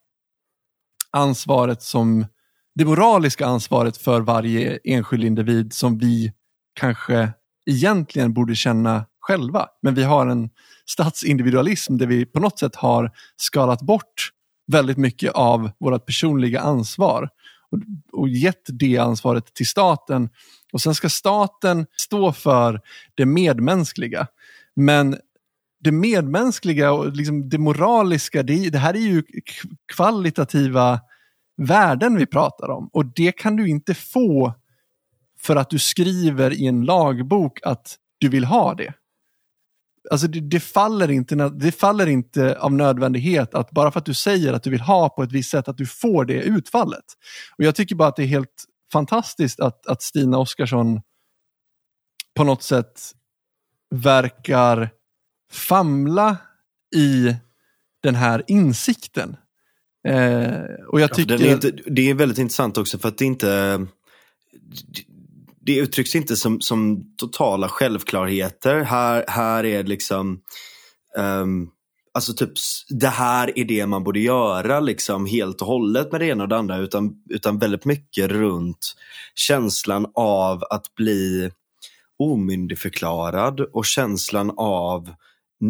ansvaret som det moraliska ansvaret för varje enskild individ som vi kanske egentligen borde känna själva. Men vi har en statsindividualism där vi på något sätt har skalat bort väldigt mycket av vårt personliga ansvar och, och gett det ansvaret till staten. Och sen ska staten stå för det medmänskliga. Men det medmänskliga och liksom det moraliska, det, det här är ju kvalitativa värden vi pratar om. Och det kan du inte få för att du skriver i en lagbok att du vill ha det. Alltså det, det, faller inte, det faller inte av nödvändighet att bara för att du säger att du vill ha på ett visst sätt att du får det utfallet. Och Jag tycker bara att det är helt fantastiskt att, att Stina Oskarsson på något sätt verkar famla i den här insikten. Eh, och jag tycker... Ja, är inte, det är väldigt intressant också för att det inte det uttrycks inte som, som totala självklarheter. Här, här är liksom um, Alltså typ, det här är det man borde göra liksom helt och hållet med det ena och det andra utan, utan väldigt mycket runt känslan av att bli omyndigförklarad och känslan av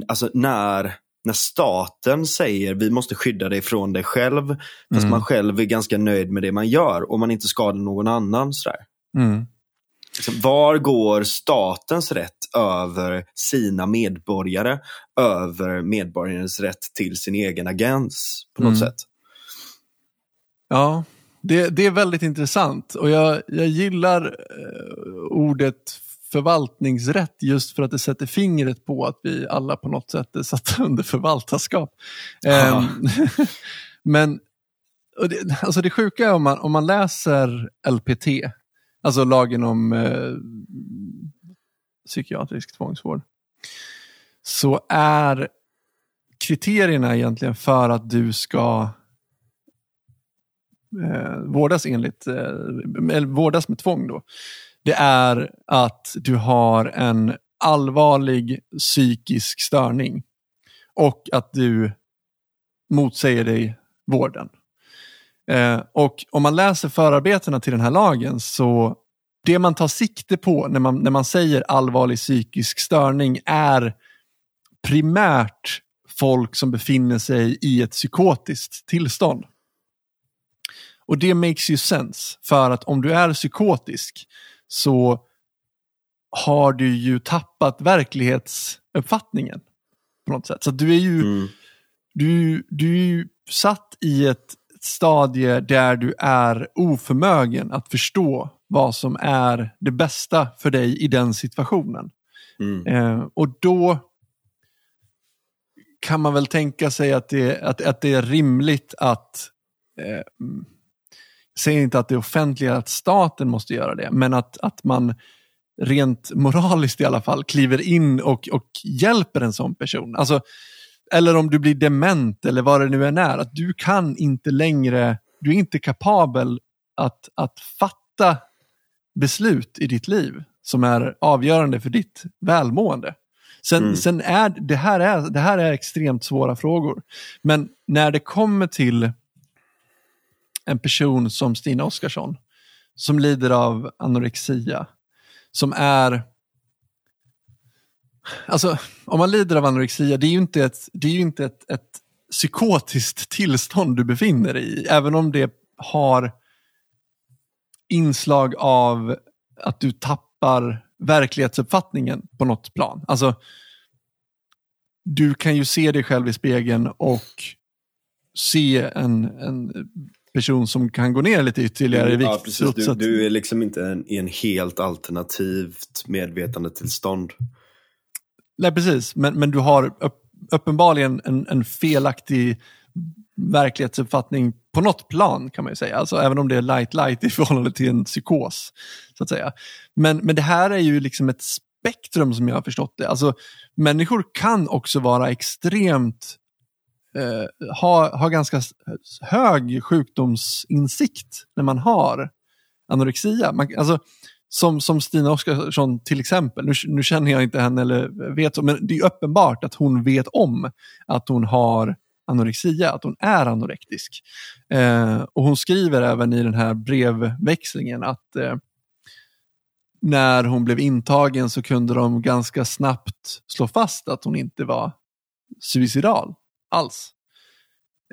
alltså när, när staten säger vi måste skydda dig från dig själv fast mm. man själv är ganska nöjd med det man gör och man inte skadar någon annan. Sådär. Mm. Liksom, var går statens rätt över sina medborgare, över medborgarens rätt till sin egen agens på något mm. sätt? Ja, det, det, är väldigt intressant och jag, jag gillar eh, ordet förvaltningsrätt just för att det sätter fingret på att vi alla på något sätt är satta under förvaltarskap. Eh, men det, alltså det sjuka är om man, om man läser LPT, Alltså lagen om eh, psykiatrisk tvångsvård. Så är kriterierna egentligen för att du ska eh, vårdas enligt, eh, eller vårdas med tvång då. Det är att du har en allvarlig psykisk störning och att du motsäger dig vården. Eh, och om man läser förarbetena till den här lagen så det man tar sikte på när man, när man säger allvarlig psykisk störning är primärt folk som befinner sig i ett psykotiskt tillstånd. Och det makes ju sense, för att om du är psykotisk så har du ju tappat verklighetsuppfattningen på något sätt. Så du är ju, mm. du, du är ju satt i ett stadie där du är oförmögen att förstå vad som är det bästa för dig i den situationen. Mm. Eh, och då kan man väl tänka sig att det, att, att det är rimligt att eh, säger inte att det offentliga, att staten måste göra det, men att, att man rent moraliskt i alla fall kliver in och, och hjälper en sån person. Alltså, eller om du blir dement eller vad det nu än är, att du kan inte längre, du är inte kapabel att, att fatta beslut i ditt liv som är avgörande för ditt välmående. Sen, mm. sen är, det, här är det här är extremt svåra frågor. Men när det kommer till en person som Stina Oskarsson, som lider av anorexia, som är Alltså, om man lider av anorexia, det är ju inte ett, det är ju inte ett, ett psykotiskt tillstånd du befinner dig i, även om det har inslag av att du tappar verklighetsuppfattningen på något plan. Alltså, du kan ju se dig själv i spegeln och se en, en person som kan gå ner lite ytterligare i vikt. Ja, precis. Du, du är liksom inte en, i en helt alternativt medvetandetillstånd. Nej, precis. Men, men du har uppenbarligen en, en felaktig verklighetsuppfattning på något plan kan man ju säga. Alltså, även om det är light light i förhållande till en psykos. så att säga. Men, men det här är ju liksom ett spektrum som jag har förstått det. Alltså, människor kan också vara extremt eh, ha, ha ganska hög sjukdomsinsikt när man har anorexia. Man, alltså, som, som Stina Oskarsson till exempel, nu, nu känner jag inte henne eller vet, men det är uppenbart att hon vet om att hon har anorexia, att hon är anorektisk. Eh, och Hon skriver även i den här brevväxlingen att eh, när hon blev intagen så kunde de ganska snabbt slå fast att hon inte var suicidal alls.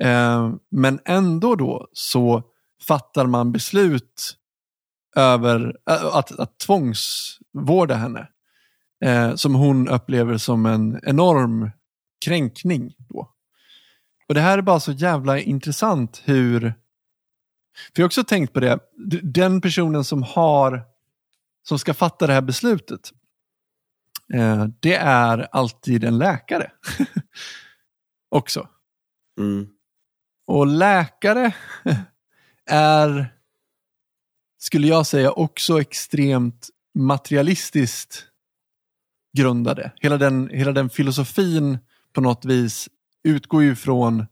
Eh, men ändå då så fattar man beslut över att, att tvångsvårda henne. Eh, som hon upplever som en enorm kränkning. Då. Och Det här är bara så jävla intressant hur... För jag har också tänkt på det, den personen som har som ska fatta det här beslutet, eh, det är alltid en läkare. också. Mm. Och läkare är skulle jag säga, också extremt materialistiskt grundade. Hela den, hela den filosofin på något vis utgår ju från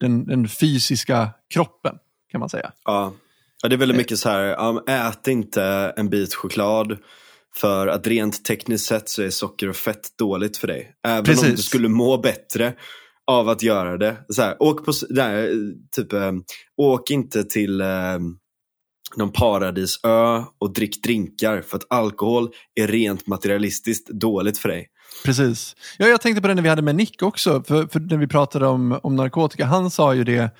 den, den fysiska kroppen, kan man säga. Ja, ja det är väldigt mycket så här, ät inte en bit choklad för att rent tekniskt sett så är socker och fett dåligt för dig. Även Precis. om du skulle må bättre av att göra det. Så här, åk, på, där, typ, äh, åk inte till äh, någon paradisö och drick drinkar för att alkohol är rent materialistiskt dåligt för dig. Precis. Ja, jag tänkte på det när vi hade med Nick också, för, för när vi pratade om, om narkotika. Han sa ju det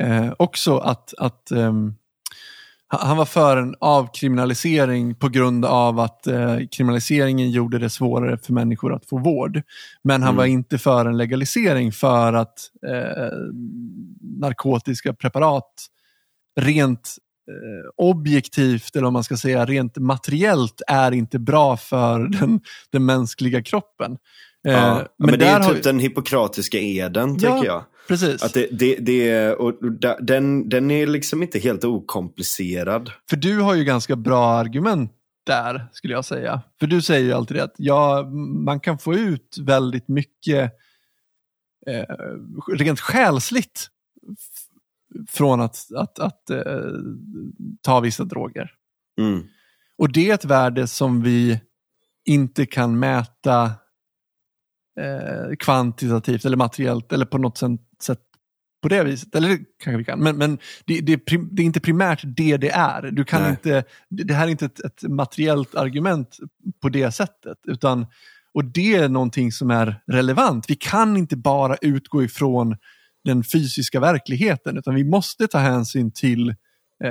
eh, också att, att um, han var för en avkriminalisering på grund av att eh, kriminaliseringen gjorde det svårare för människor att få vård. Men han mm. var inte för en legalisering för att eh, narkotiska preparat rent Eh, objektivt, eller om man ska säga rent materiellt, är inte bra för den, den mänskliga kroppen. Eh, ja, men, men, det är typ har... den hippokratiska eden, ja, tycker jag. Precis. Att det, det, det, och den, den är liksom inte helt okomplicerad. För du har ju ganska bra argument där, skulle jag säga. För du säger ju alltid att ja, man kan få ut väldigt mycket eh, rent själsligt från att, att, att uh, ta vissa droger. Mm. Och det är ett värde som vi inte kan mäta eh, kvantitativt eller materiellt eller på något sätt på det viset. Eller det kanske vi kan, men, men det, det, det, är inte primärt det det är. Du kan inte, det här är inte ett, ett, materiellt argument på det sättet. utan Och det är någonting som är relevant. Vi kan inte bara utgå ifrån den fysiska verkligheten, utan vi måste ta hänsyn till eh,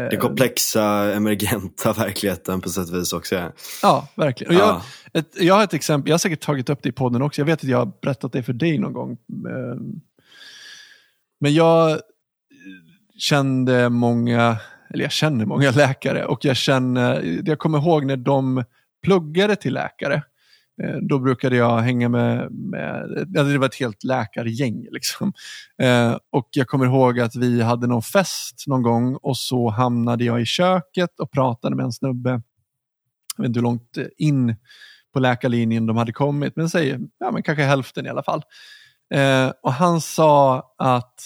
den komplexa, emergenta verkligheten på sätt och vis också. Ja, ja verkligen. Och jag, ja. Ett, jag har ett exempel, jag har säkert tagit upp det i podden också. Jag vet att jag har berättat det för dig någon gång. Eh, men jag kände många, eller jag känner många läkare och jag känner, jag kommer ihåg när de pluggade till läkare. Eh, då brukade jag hänga med, med det var ett helt läkargäng. Liksom. Eh, och jag kommer ihåg att vi hade någon fest någon gång och så hamnade jag i köket och pratade med en snubbe. Jag vet inte hur långt in på läkarlinjen de hade kommit, men säg ja, men kanske hälften i alla fall. Eh, och han sa att,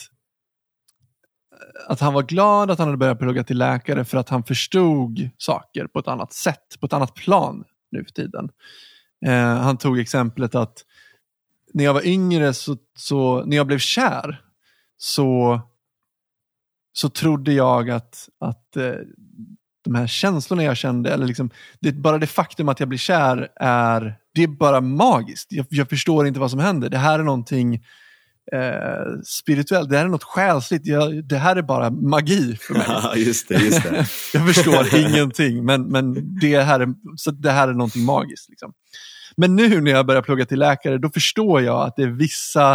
att han var glad att han hade börjat plugga till läkare för att han förstod saker på ett annat sätt, på ett annat plan nu för tiden. Eh, han tog exemplet att när jag var yngre, så, så, när jag blev kär, så, så trodde jag att, att eh, de här känslorna jag kände, eller liksom, det, bara det faktum att jag blir kär är, det är bara magiskt. Jag, jag förstår inte vad som händer. Det här är någonting eh, spirituellt, det här är något själsligt. Jag, det här är bara magi för mig. Just det, just det. jag förstår ingenting, men, men det, här är, så det här är någonting magiskt. Liksom. Men nu när jag börjar plugga till läkare, då förstår jag att det är vissa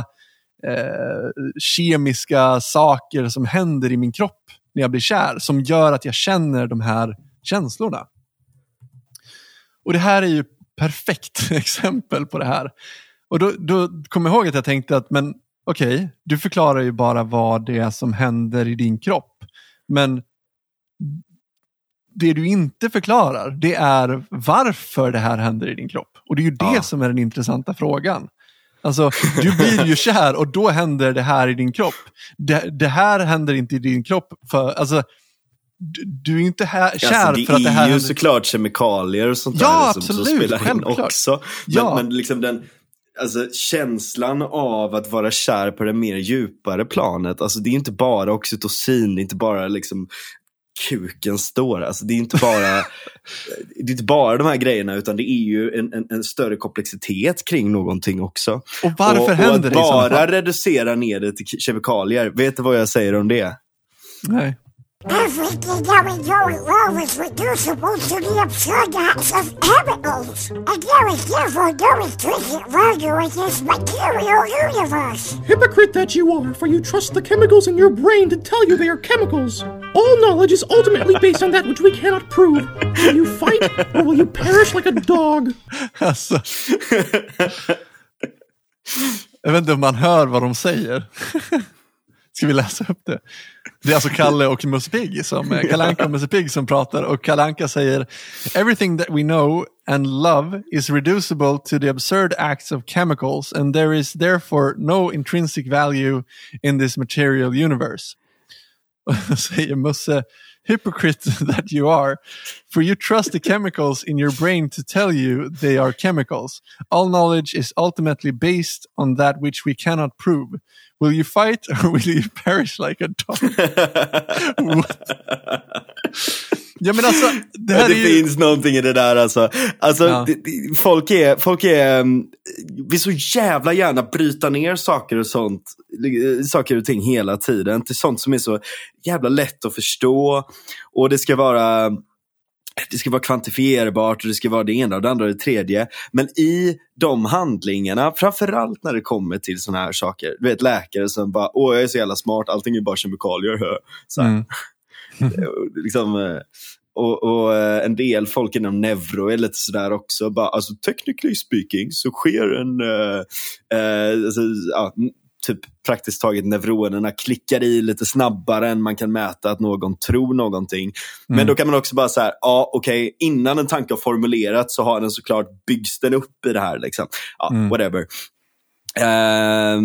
eh, kemiska saker som händer i min kropp när jag blir kär som gör att jag känner de här känslorna. Och det här är ju perfekt exempel på det här. Och då, då kom jag ihåg att jag tänkte att men okej, okay, du förklarar ju bara vad det är som händer i din kropp. Men det du inte förklarar, det är varför det här händer i din kropp. Och det är ju det ja. som är den intressanta frågan. Alltså, du blir ju kär och då händer det här i din kropp. Det, det här händer inte i din kropp för, alltså, du, du är inte här, kär alltså, för att det här Det är ju händer... såklart kemikalier och sånt ja, där som, absolut, som spelar självklart. in också. Men, ja. men liksom den, alltså, känslan av att vara kär på det mer djupare planet, alltså, det är inte bara oxytocin, det är inte bara liksom kuken står. Alltså, det, är inte bara, det är inte bara de här grejerna utan det är ju en, en, en större komplexitet kring någonting också. Och varför och, händer och att det bara reducera ner det till kemikalier, vet du vad jag säger om det? Nej. Everything that we know in love is reducible to the absurd acts of chemicals, and there is therefore no intrinsic value in this material universe. Hypocrite that you are, for you trust the chemicals in your brain to tell you they are chemicals. All knowledge is ultimately based on that which we cannot prove. Will you fight, or will you perish like a dog? Alltså. Jag vet inte om man hör vad de säger. Ska vi läsa upp det? Det är alltså Kalle och Musse Pigg, som, Kalanka och Musse Pigg som pratar och Kalanka säger Everything that we know and love is reducible to the absurd acts of chemicals and there is therefore no intrinsic value in this material universe. Och säger Musse hypocrite that you are, for you trust the chemicals in your brain to tell you they are chemicals. All knowledge is ultimately based on that which we cannot prove. Will you fight or will you perish like a dog? ja, men alltså, det, här det ju... finns någonting i det där alltså. alltså ja. folk är, folk är, um, vill så jävla gärna bryta ner saker och sånt, saker och ting hela tiden till sånt som är så jävla lätt att förstå. Och det ska vara det ska vara kvantifierbart och det ska vara det ena och det andra och det tredje. Men i de handlingarna, framförallt när det kommer till sådana här saker. Du vet läkare som bara, åh jag är så jävla smart, allting är bara kemikalier. Så mm. liksom, eh, och, och, eh, en del folk inom neuro är lite sådär också. Bara, alltså, technically speaking så sker en... Uh, uh, alltså, ja, typ praktiskt taget neuronerna klickar i lite snabbare än man kan mäta att någon tror någonting. Men mm. då kan man också bara säga, ja okej, okay, innan en tanke har formulerats så har den såklart byggs den upp i det här. Liksom. Ja, mm. whatever. Uh,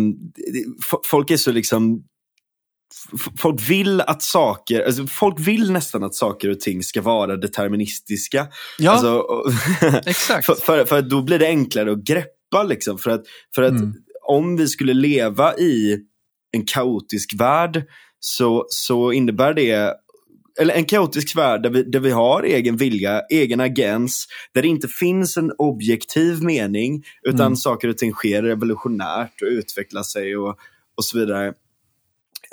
folk är så liksom folk vill att saker, alltså folk vill nästan att saker och ting ska vara deterministiska. Ja, Alltså, exakt. för, för, för då blir det enklare att greppa. Liksom, för att, för att Mm. om vi skulle leva i en kaotisk värld så, så innebär det eller en kaotisk värld där vi, där vi har egen vilja, egen agens, där det inte finns en objektiv mening, utan Mm. saker och ting sker revolutionärt och utvecklar sig och, och så vidare.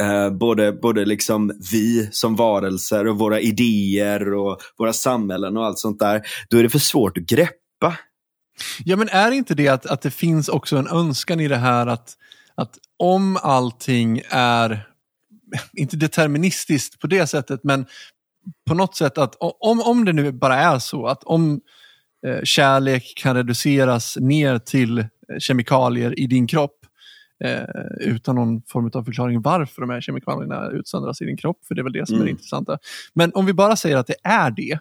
Eh, både både liksom vi som varelser och våra idéer och våra samhällen och allt sånt där. Då är det för svårt att greppa. Ja, men är inte det att, att det finns också en önskan i det här att, att om allting är, inte deterministiskt på det sättet, men på något sätt att om, om det nu bara är så att om eh, kärlek kan reduceras ner till eh, kemikalier i din kropp eh, utan någon form av förklaring varför de här kemikalierna utsöndras i din kropp, för det är väl det som är det Mm. intressanta. Men om vi bara säger att det är det,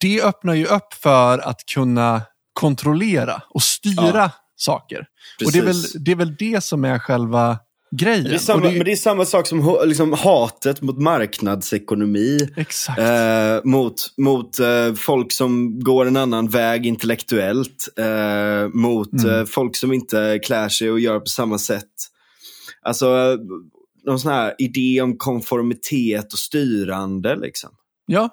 det öppnar ju upp för att kunna kontrollera och styra Ja. saker. Och det är, väl, Precis. det är väl det som är själva grejen. Det är samma, det är- Men det är samma sak som liksom, hatet mot marknadsekonomi. Exakt. Eh, mot mot eh, folk som går en annan väg intellektuellt. Eh, mot Mm. eh, folk som inte klär sig och gör på samma sätt. Alltså någon sån här idé om konformitet och styrande. Liksom. Ja.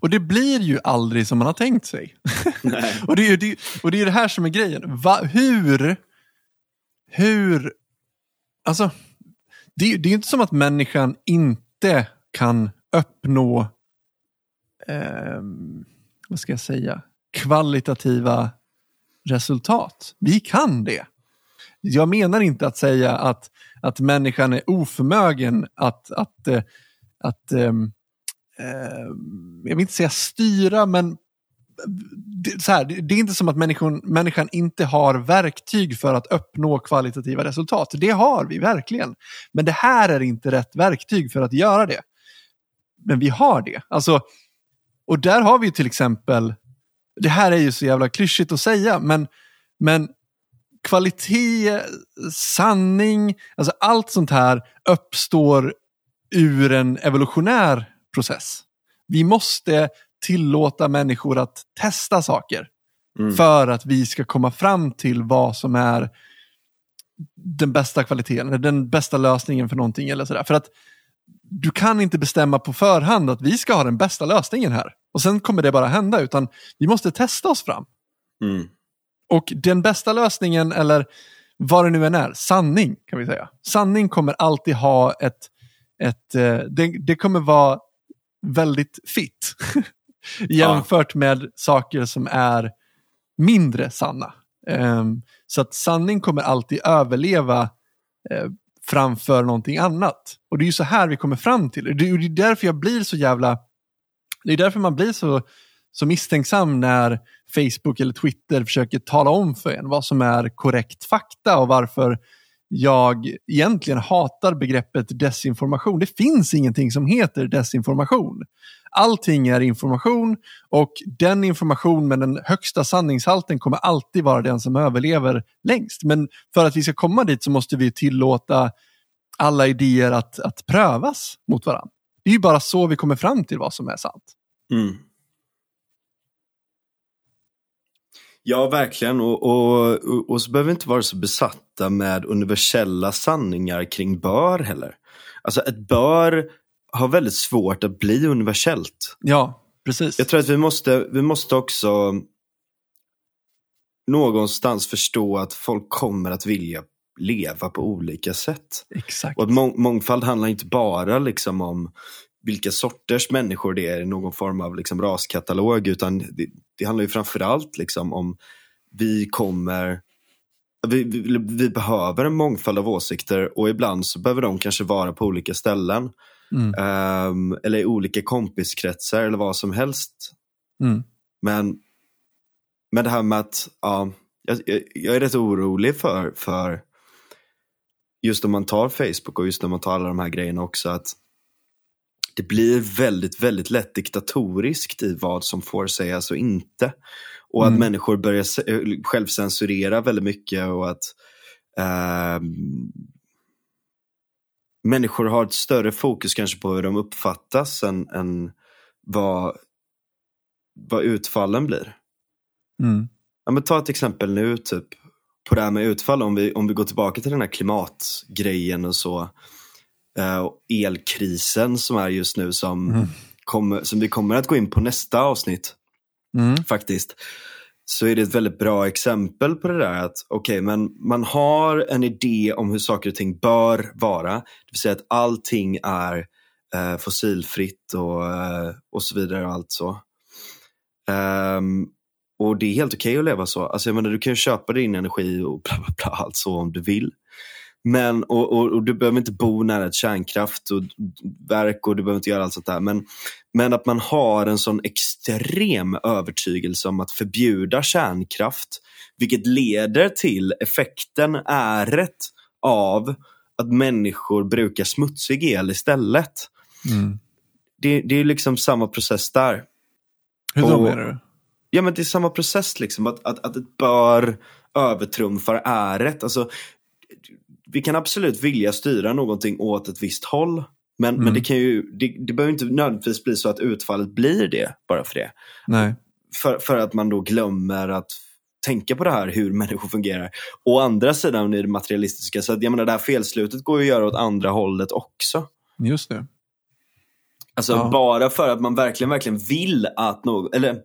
Och det blir ju aldrig som man har tänkt sig. Nej. och, det är det, och det är det här som är grejen. Va, hur, hur, alltså, det, det är ju inte som att människan inte kan uppnå, eh, vad ska jag säga, kvalitativa resultat. Vi kan det. Jag menar inte att säga att, att människan är oförmögen att, att, eh, att, att eh, jag vill inte säga styra, men det, så här, det, det är inte som att människan, människan inte har verktyg för att uppnå kvalitativa resultat. Det har vi verkligen. Men det här är inte rätt verktyg för att göra det. Men vi har det. Alltså, och där har vi till exempel, det här är ju så jävla klyschigt att säga, men, men kvalitet, sanning, alltså allt sånt här uppstår ur en evolutionär process. Vi måste tillåta människor att testa saker Mm. för att vi ska komma fram till vad som är den bästa kvaliteten, eller den bästa lösningen för någonting. eller sådär. För att du kan inte bestämma på förhand att vi ska ha den bästa lösningen här. Och sen kommer det bara hända, utan vi måste testa oss fram. Mm. Och den bästa lösningen, eller vad det nu än är, sanning kan vi säga. Sanning kommer alltid ha ett, ett eh, det, det kommer vara väldigt fitt. Jämfört med saker som är mindre sanna. Ehm, så att sanning kommer alltid överleva eh, framför någonting annat. Och det är ju så här vi kommer fram till det. Det är det är därför jag blir så jävla... Det är därför man blir så, så misstänksam när Facebook eller Twitter försöker tala om för en vad som är korrekt fakta och varför jag egentligen hatar begreppet desinformation. Det finns ingenting som heter desinformation. Allting är information och den information med den högsta sanningshalten kommer alltid vara den som överlever längst. Men för att vi ska komma dit så måste vi tillåta alla idéer att, att prövas mot varandra. Det är ju bara så vi kommer fram till vad som är sant. Mm. Ja, verkligen. Och, och, och, och så behöver vi inte vara så besatta med universella sanningar kring bör heller. Alltså ett bör har väldigt svårt att bli universellt. Ja, precis. Jag tror att vi måste, vi måste också någonstans förstå att folk kommer att vilja leva på olika sätt. Exakt. Och att må mångfald handlar inte bara liksom om vilka sorters människor det är i någon form av liksom raskatalog, utan det, det handlar ju framförallt liksom om vi kommer vi, vi, vi behöver en mångfald av åsikter och ibland så behöver de kanske vara på olika ställen. Mm. ehm, eller i olika kompiskretsar eller vad som helst. Mm. Men, men det här med att, ja, jag, jag, jag är rätt orolig för, för just om man tar Facebook och just när man tar alla de här grejerna också, att det blir väldigt, väldigt lätt diktatoriskt i vad som får sägas och inte. Och att Mm. människor börjar eh, självcensurera väldigt mycket och att ehm, människor har ett större fokus kanske på hur de uppfattas än, än vad, vad utfallen blir. Mm. Ja, men ta ett exempel nu, typ på det här med utfall. Om vi, om vi går tillbaka till den här klimatgrejen och så. eh, och elkrisen som är just nu som, Mm. kommer, som vi kommer att gå in på nästa avsnitt Mm. faktiskt. Så är det ett väldigt bra exempel på det där att okej, men man har en idé om hur saker och ting bör vara. Det vill säga att allting är eh, fossilfritt och, eh, och så vidare och allt så. Um, och det är helt okej att leva så. Alltså jag menar, du kan ju köpa din energi och bla bla bla, allt så om du vill. Men, och, och, och du behöver inte bo nära ett kärnkraft och och du behöver inte göra allt sånt där. Men, men att man har en sån extrem övertygelse om att förbjuda kärnkraft, vilket leder till effekten, äret av att människor brukar smutsig el istället. Mm. Det, det är liksom samma process där. Hur då menar du? Ja men det är samma process liksom, att, att, att det bör övertrumfar äret. Alltså, vi kan absolut vilja styra någonting åt ett visst håll. Men, Mm. men det, kan ju, det, det behöver inte nödvändigtvis bli så att utfallet blir det bara för det. Nej. För, för att man då glömmer att tänka på det här hur människor fungerar. Å andra sidan är det materialistiska, så att, jag menar, det här felslutet går ju att göra åt andra hållet också. Just det. Alltså Ja. bara för att man verkligen, verkligen vill att något, eller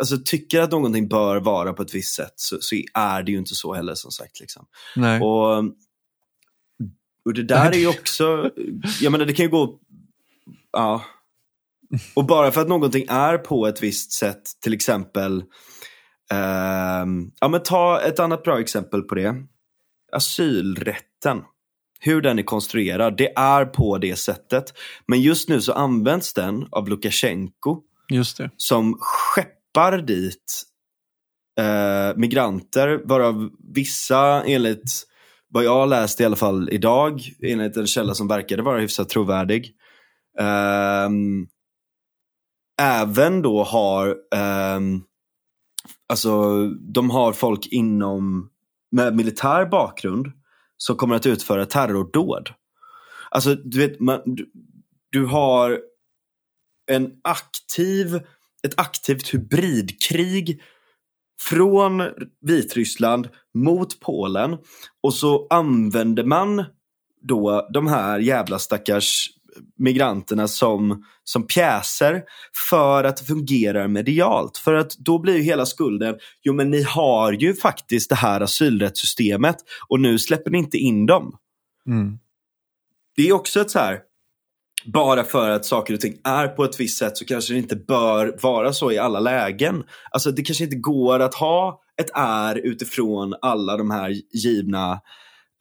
alltså tycker att någonting bör vara på ett visst sätt så, så är det ju inte så heller som sagt. Liksom. Nej. Och, och det där är ju också, jag menar det kan ju gå, ja. Och bara för att någonting är på ett visst sätt, till exempel, ehm, ja men ta ett annat bra exempel på det. Asylrätten. Hur den är konstruerad, det är på det sättet. Men just nu så används den av Lukasjenko Just det skeppar dit eh, migranter, varav vissa enligt vad jag läst i alla fall idag, enligt en källa som verkade vara hyfsat trovärdig, eh, även då har, eh, alltså de har folk inom, med militär bakgrund som kommer att utföra terrordåd. Alltså du vet, man, du, du har en aktiv, ett aktivt hybridkrig från Vitryssland mot Polen och så använder man då de här jävla stackars migranterna som, som pjäser för att det fungerar medialt. För att då blir ju hela skulden, jo men ni har ju faktiskt det här asylrättssystemet och nu släpper ni inte in dem. Mm. Det är också ett så här, bara för att saker och ting är på ett visst sätt så kanske det inte bör vara så i alla lägen. Alltså det kanske inte går att ha ett är utifrån alla de här givna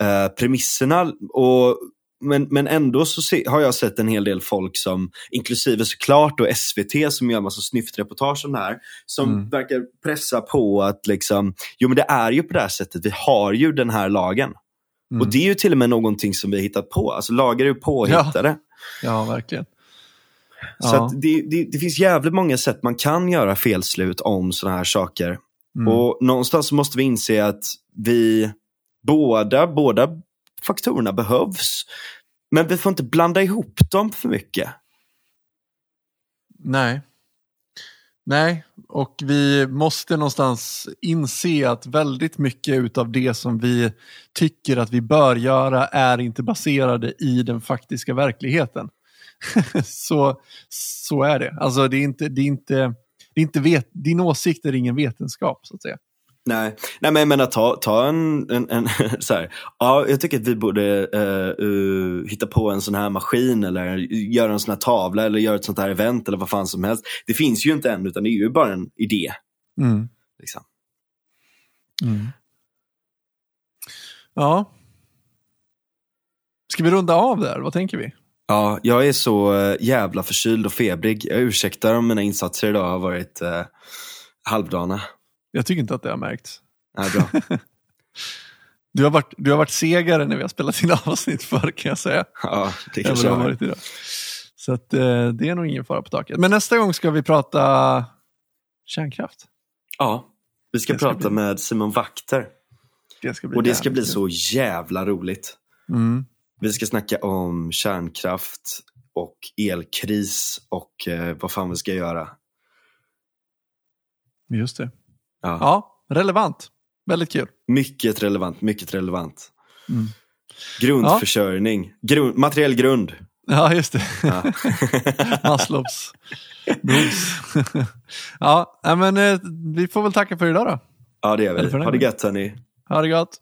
eh, premisserna. Och, men, men ändå så se, har jag sett en hel del folk som, inklusive såklart då SVT som gör massa snyftreportage om det här, som Mm. verkar pressa på att liksom, jo men det är ju på det här sättet, vi har ju den här lagen. Mm. Och det är ju till och med någonting som vi har hittat på. Alltså lagar är ju påhittade. Ja, verkligen. Så Ja. att det, det, det finns jävligt många sätt man kan göra felslut om sådana här saker. Mm. Och någonstans så måste vi inse att vi båda, båda faktorerna behövs. Men vi får inte blanda ihop dem för mycket. Nej. Nej, och vi måste någonstans inse att väldigt mycket av det som vi tycker att vi bör göra är inte baserade i den faktiska verkligheten. så, så är det. Alltså det är inte, det är inte, det är inte vet, din åsikt är ingen vetenskap så att säga. Nej, Nej men jag menar ta, ta en, en, en så här. Ja, jag tycker att vi borde eh, uh, hitta på en sån här maskin eller göra en sån här tavla eller göra ett sånt här event eller vad fan som helst. Det finns ju inte än utan det är ju bara en idé. Mm. Liksom. Mm. Ja. Ska vi runda av där? Vad tänker vi? Ja, jag är så eh, jävla förkyld och febrig. Jag ursäktar om mina insatser idag har varit uh, halvdana. Jag tycker inte att det har märkts. Ja, bra. Du har, varit, du har varit segare när vi har spelat in avsnitt förr kan jag säga. ja, det kanske jag har varit idag. Så att, eh, det är nog ingen fara på taket. Men nästa gång ska vi prata kärnkraft. Ja, vi ska ska prata bli- med Simon Vakter. Det ska bli Och det ska bli så jävla roligt. Mm. Vi ska snacka om kärnkraft och elkris och eh, vad fan vi ska göra. Just det. Ja. Ja, relevant. Väldigt kul. Mycket relevant, mycket relevant. Mm. Grundförsörjning, grund, materiell grund. Ja, just det. Ja. Maslows behovs. ja, men eh, vi får väl tacka för idag då. ja, det gör vi. Ha det gött hörni. Ha det gott.